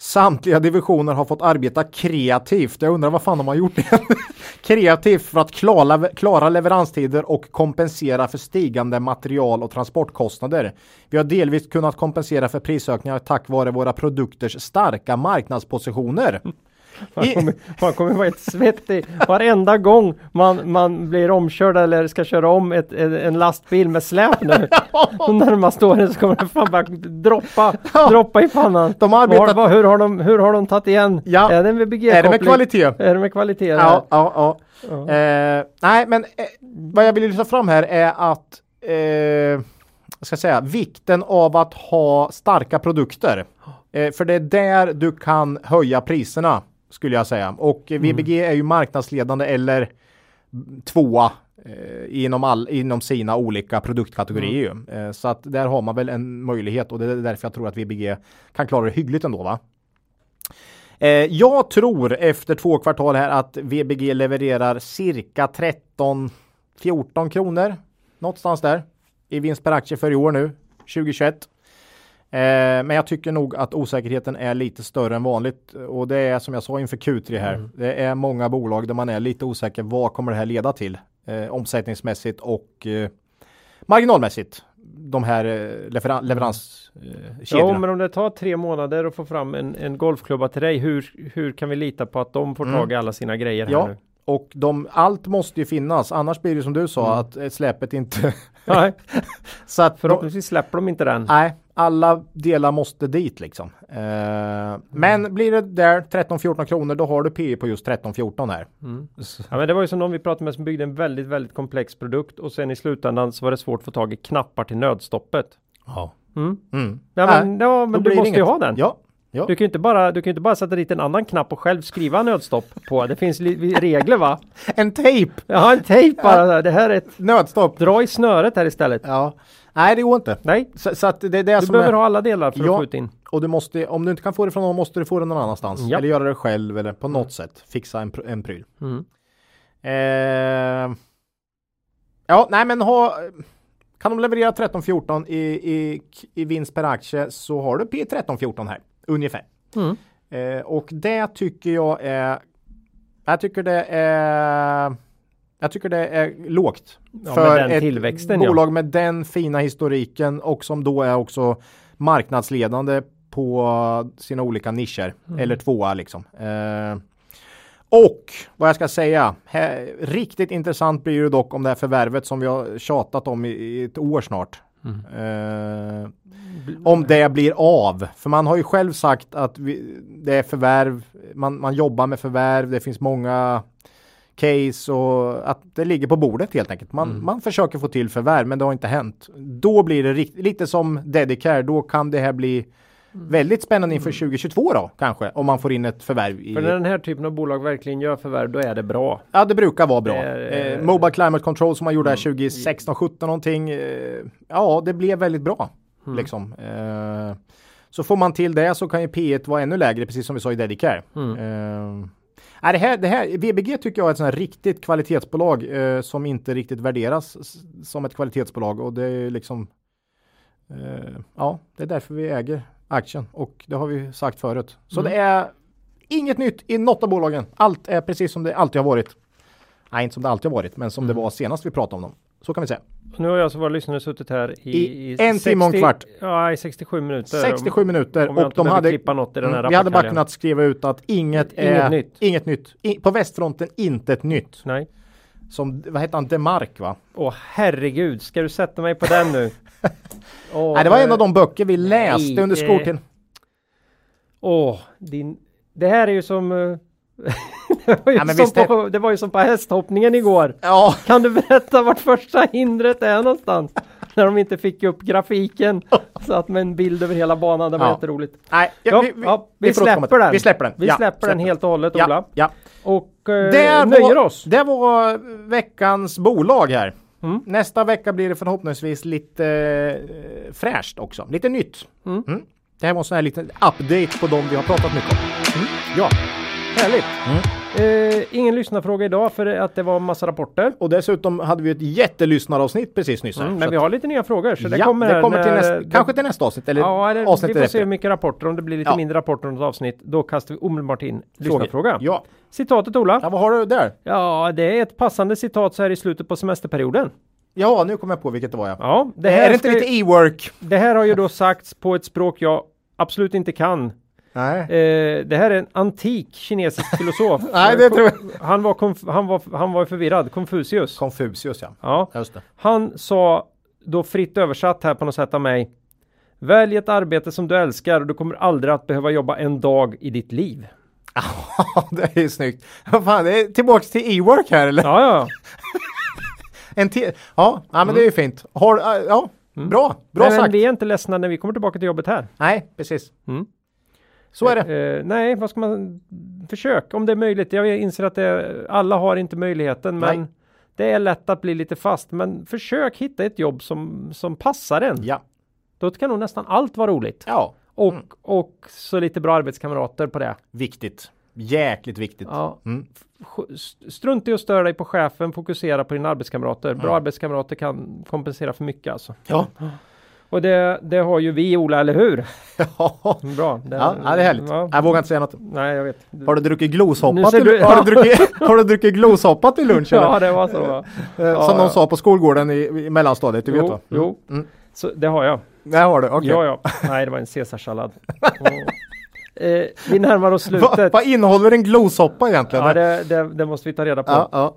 Samtliga divisioner har fått arbeta kreativt. Jag undrar vad fan de har gjort det. kreativt för att klara, klara leveranstider och kompensera för stigande material och transportkostnader. Vi har delvis kunnat kompensera för prisökningar tack vare våra produkters starka marknadspositioner. Man kommer, man kommer vara helt svettig varenda gång man, man blir omkörd eller ska köra om ett, en lastbil med släp nu. De närmaste åren så kommer det fan bara droppa, droppa i pannan. De har arbetat- Var, hur, har de, hur har de tagit igen? Ja. Är det med Är det med kvalitet? Är det med kvalitet? Ja, ja, ja. Ja. Eh, nej, men eh, vad jag vill lyfta fram här är att eh, jag ska säga, vikten av att ha starka produkter. Eh, för det är där du kan höja priserna skulle jag säga. Och eh, VBG är ju marknadsledande eller tvåa eh, inom, all, inom sina olika produktkategorier. ju. Eh, så att där har man väl en möjlighet och det är därför jag tror att VBG kan klara det hyggligt ändå. Va? Eh, jag tror efter två kvartal här att VBG levererar cirka 13 14 kronor någonstans där i vinst per aktie för i år nu 2021. Eh, men jag tycker nog att osäkerheten är lite större än vanligt och det är som jag sa inför Q3 här. Det är många bolag där man är lite osäker. Vad kommer det här leda till eh, omsättningsmässigt och eh, marginalmässigt? De här eh, leveran- leveranskedjorna. Eh, Jo, kedjorna. men om det tar tre månader att få fram en, en golfklubba till dig, hur, hur kan vi lita på att de får Mm. tag i alla sina grejer här Ja. nu? Och de, allt måste ju finnas, annars blir det som du sa Mm. att eh, släpet inte... Nej, så att förhoppningsvis släpper de inte den. nej, alla delar måste dit liksom. Eh, Men blir det där 13-14 kronor då har du P på just 13-14 här. Mm. Ja, men det var ju som någon vi pratade med som byggde en väldigt, väldigt komplex produkt och sen i slutändan så var det svårt att få tag i knappar till nödstoppet. Ja. Mm. Mm. Ja, men, ja, då men du måste ju inget. ha den. Ja. ja. Du kan ju inte bara, du kan ju inte bara sätta dit en annan knapp och själv skriva nödstopp på. Det finns regler va? En tejp! Har en tejp bara. Det här är ett, Nödstopp! dra i snöret här istället. Ja. Nej, det går inte. Nej, Så, så att det är det du som behöver är... ha alla delar för Ja. att skjuta in. Och du måste, om du inte kan få det från någon måste du få det någon annanstans. Ja. Eller göra det själv eller på något sätt fixa en, en pryl. Mm. Eh, ja, nej men ha, kan de leverera 13-14 i, i, i vinst per aktie så har du P 13-14 här, ungefär. Mm. Eh, och det tycker jag är, jag tycker det är, jag tycker det är lågt. Ja, med den tillväxten, ja. bolag med den fina historiken och som då är också marknadsledande på sina olika nischer. Mm. Eller tvåa liksom. Eh, och vad jag ska säga, här, riktigt intressant blir det dock om det här förvärvet som vi har tjatat om i, i ett år snart. Mm. Eh, om det blir av. För man har ju själv sagt att vi, det är förvärv, man, man jobbar med förvärv, det finns många case och att det ligger på bordet helt enkelt. Man, Mm. man försöker få till förvärv men det har inte hänt. Då blir det rikt, lite som Dedicare, då kan det här bli Mm. väldigt spännande inför 2022 då kanske om man får in ett förvärv. I, För när den här typen av bolag verkligen gör förvärv, då är det bra. Ja, det brukar vara bra. Är- eh, Mobile Climate Control som man gjorde här Mm. 2016, 17 någonting. Eh, ja, det blev väldigt bra. Mm. Liksom. Eh, så får man till det så kan ju P1 vara ännu lägre, precis som vi sa i Dedicare. Mm. Nej, det här, det här, VBG tycker jag är ett sånt riktigt kvalitetsbolag eh, som inte riktigt värderas som ett kvalitetsbolag och det är liksom eh, ja, det är därför vi äger aktien och det har vi sagt förut. Så Mm. det är inget nytt i något av bolagen. Allt är precis som det alltid har varit. Nej, inte som det alltid har varit, men som Mm. det var senast vi pratade om dem. Så kan vi säga. Nu har jag som våra lyssnare suttit här i, I en timme och en kvart. Ja, i 67 minuter. 67 minuter om jag och de hade klippa något i den här Mm, Vi hade bara kunnat skriva ut att inget Inget är nytt. inget nytt. I, på västfronten inte ett nytt. Nej. Som, vad heter han, Demark va? Åh herregud, ska du sätta mig på den nu? Åh, Nej, det var en eh, av de böcker vi läste nej, under eh, skoltiden. Åh, din... Det här är ju som... eh, det, var ju men som på, det var ju som på hästhoppningen igår. Ja, Kan du berätta vart första hindret är någonstans? När de inte fick upp grafiken. Satt med en bild över hela banan. Det var Ja. jätteroligt. nej, Ja, vi, ja, vi, återkomma släpper den. Vi släpper den. Vi Ja, släpper den helt och hållet Ola. ja. Och eh, Det nöjer var, oss. Det var veckans bolag här. Mm. Nästa vecka blir det förhoppningsvis lite eh, fräscht också. Lite nytt. Mm. Det här var en sån här liten update på de vi har pratat mycket om. Mm. Ja, Härligt. Mm. Eh, ingen lyssnarfråga idag för att det var massa rapporter. och dessutom hade vi ett jättelyssnaravsnitt precis nyss. Mm, men att- vi har lite nya frågor. Så det ja, kommer, det kommer till nästa, kanske till nästa avsnitt eller Ja, eller avsnittet vi får se hur mycket rapporter. Om det blir lite Ja. mindre rapporter om ett avsnitt, då kastar vi omedelbart in lyssnarfråga. Ja. Citatet Ola. ja, vad har du där? Ja, det är ett passande citat så här i slutet på semesterperioden. Ja, nu kommer jag på vilket det var ja. Ja, det är här, det inte lite e-work? det här har ju då sagts på ett språk jag absolut inte kan. Nej. Eh, det här är en antik kinesisk filosof. Nej, det tror jag. Han var, han var, han var förvirrad. Konfucius. Konfucius ja. ja. Just det. Han sa då fritt översatt här på något sätt av mig. Välj ett arbete som du älskar och du kommer aldrig att behöva jobba en dag i ditt liv. Det är ju snyggt. Fan, det är tillbaks till e-work här eller? Ja, ja. En. Ja, ja men det är ju fint. Har, ja, bra. Bra Mm. Men sagt. vi är inte ledsna när vi kommer tillbaka till jobbet här. Nej, precis. Mm. Så är det. Eh, nej, vad ska man... Försök om det är möjligt. Jag inser att det, alla har inte möjligheten, men Nej. det är lätt att bli lite fast. Men försök hitta ett jobb som, som passar en. Ja. Då kan nog nästan allt vara roligt. Ja, Och, och så lite bra arbetskamrater på det. viktigt. Jäkligt viktigt. Ja. Mm. Strunt i att störa dig på chefen, fokusera på dina arbetskamrater. Bra arbetskamrater kan kompensera för mycket alltså. Ja. Och det, det har ju vi Ola, eller hur? Ja. Bra. Det, ja, det är härligt. Ja. Jag vågar inte säga något. Nej, jag vet. Har du druckit ser till- du- Har, du druckit, har du druckit gloshoppat till lunch? eller? Ja, det var så. va? Eh, ja, Som de ja. sa på skolgården i, i mellanstadiet, du vet Jo, va? jo. Mm. Så det har jag. Det har du, okej. Ja, ja. Nej, det var en caesarsallad. eh, vi närmar oss Va, slutet. vad innehåller en gloshoppa egentligen? Ja, det, det, det måste vi ta reda på. ja, ja.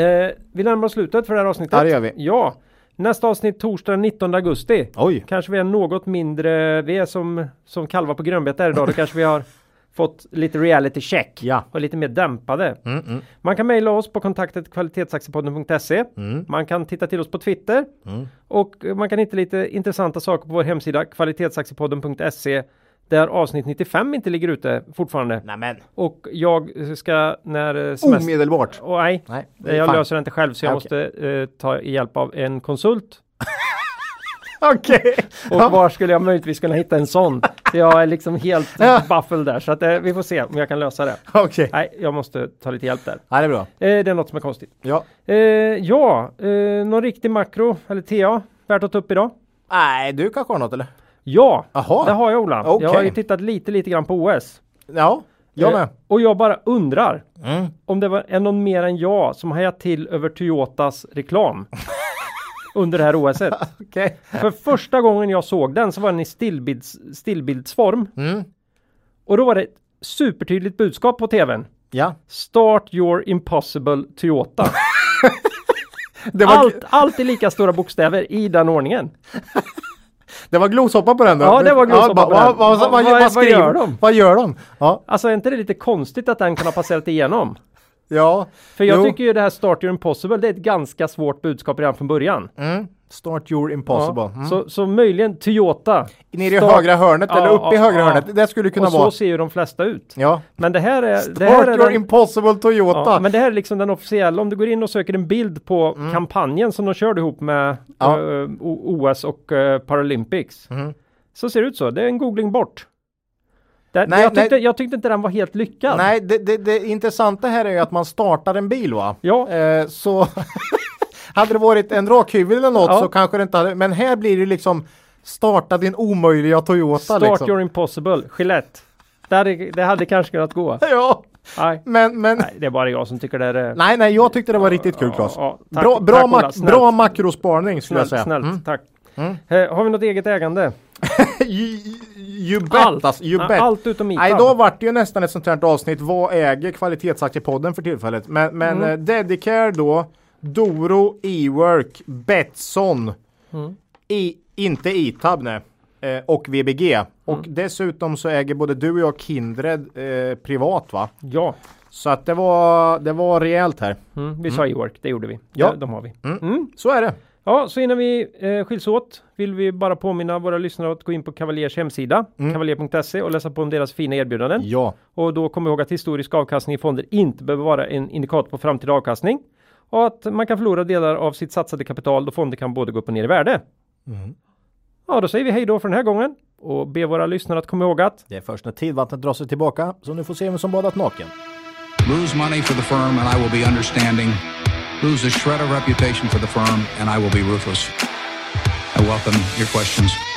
Eh, vi närmar oss slutet för det här avsnittet. Ja, det gör vi. Ja. Nästa avsnitt torsdag den 19 augusti. Oj. Kanske vi är något mindre, vi är som, som kalvar på grönbete idag. Då kanske vi har fått lite reality check. Ja. Och lite mer dämpade. Mm, mm. Man kan mejla oss på kontaktet kvalitetsaktiepodden.se. Mm. Man kan titta till oss på Twitter. Mm. Och man kan hitta lite intressanta saker på vår hemsida kvalitetsaktiepodden.se. Där avsnitt 95 inte ligger ute fortfarande. Nämen. Och jag ska när eh, semester... Omedelbart. Och nej, Nej, jag fan. löser det inte själv så jag Ah, måste eh, ta hjälp av en konsult. Okej. Och var skulle jag möjligtvis kunna hitta en sån? Så jag är liksom helt Ja. baffel där så att eh, vi får se om jag kan lösa det. Okej. Nej, jag måste ta lite hjälp där. Ja, det är bra. Eh, det är något som är konstigt. Ja. Eh, ja, eh, någon riktig makro eller TA värt att ta upp idag? Nej, du kanske har något eller? Ja, Jaha. det har jag Ola. Okej. Jag har ju tittat lite lite grann på OS. Ja, jag Eh, med. och jag bara undrar Mm. om det var, är någon mer än jag som hajat till över Toyotas reklam under det här OSet. Okej. För första gången jag såg den så var den i stillbilds, stillbildsform. Mm. Och då var det ett supertydligt budskap på tvn. Ja. Start your impossible Toyota. Var, Allt, allt i lika stora bokstäver i den ordningen. Det var gloshoppa på den då? Ja, det var gloshoppa ba- på den. Vad, vad, vad, Vad- vad, gör de? Vad gör de? Ja. Alltså är inte det lite konstigt att den kan ha passerat igenom? Ja. För jag Jo. tycker ju det här Start your impossible, det är ett ganska svårt budskap redan från början. Mm. Start your impossible. Ja, Mm. så, så möjligen Toyota. Nere i högra hörnet eller Ja, uppe i ja, högra ja. hörnet. Det skulle kunna Och så vara. ser ju de flesta ut. Ja. Men det här är... Start det här är your den, impossible Toyota. men det här är liksom den officiella. Om du går in och söker en bild på kampanjen som de körde ihop med Mm. Ja. eh, O- OS och eh, Paralympics. Mhm. Så ser det ut så. Det är en googling bort. Det, Nej, jag, tyckte, nej. jag tyckte inte den var helt lyckad. Nej, det, det, det intressanta här är ju att man startar en bil va? Ja. Eh, så hade det varit en rakhyvel eller något Ja. så kanske det inte hade, men här blir det liksom starta din omöjliga Toyota Start liksom. your impossible. Gillette. Det hade, det hade kanske kunnat gå. Ja, Nej. men, men nej, det är bara jag som tycker det är... nej, nej, jag tyckte det var riktigt kul Claes. Ja, tack- bra, bra, tack, Ola. mak- Snällt. bra makrospaning skulle jag Snällt, säga. snällt. Mm. tack. Mm. Eh, har vi något eget ägande? you, you bet Allt. alltså, you Ja, bet. allt utom ITAB. Nej, då vart det ju nästan ett sånt här avsnitt. Vad äger kvalitetsaktiepodden för tillfället? Men, men Mm. eh, Dedicare då, Doro, Ework, Betsson, Mm. I, inte ITAB nej. Eh, och VBG. Och Mm. dessutom så äger både du och jag Kindred eh, privat va? Ja, Så att det var, det var rejält här. mm, vi sa e-work, det gjorde vi. Ja. Ja. De har vi. Mm. Mm. Så är det. Ja, så innan vi eh, skiljs åt vill vi bara påminna våra lyssnare att gå in på Cavaliers hemsida, Mm. cavalier.se och läsa på om deras fina erbjudanden. Ja. Och då vi ihåg att historisk avkastning i fonder inte behöver vara en indikator på framtida avkastning. Och att man kan förlora delar av sitt satsade kapital då fonder kan både gå upp och ner i värde. Mm. Ja, då säger vi hej då för den här gången och ber våra lyssnare att komma ihåg att Det är först när tidvattnet drar sig tillbaka så nu får se vem som badat naken. Lose money for the firm and I will be understanding. Lose a shred of reputation for the firm and I will be ruthless. I welcome your questions.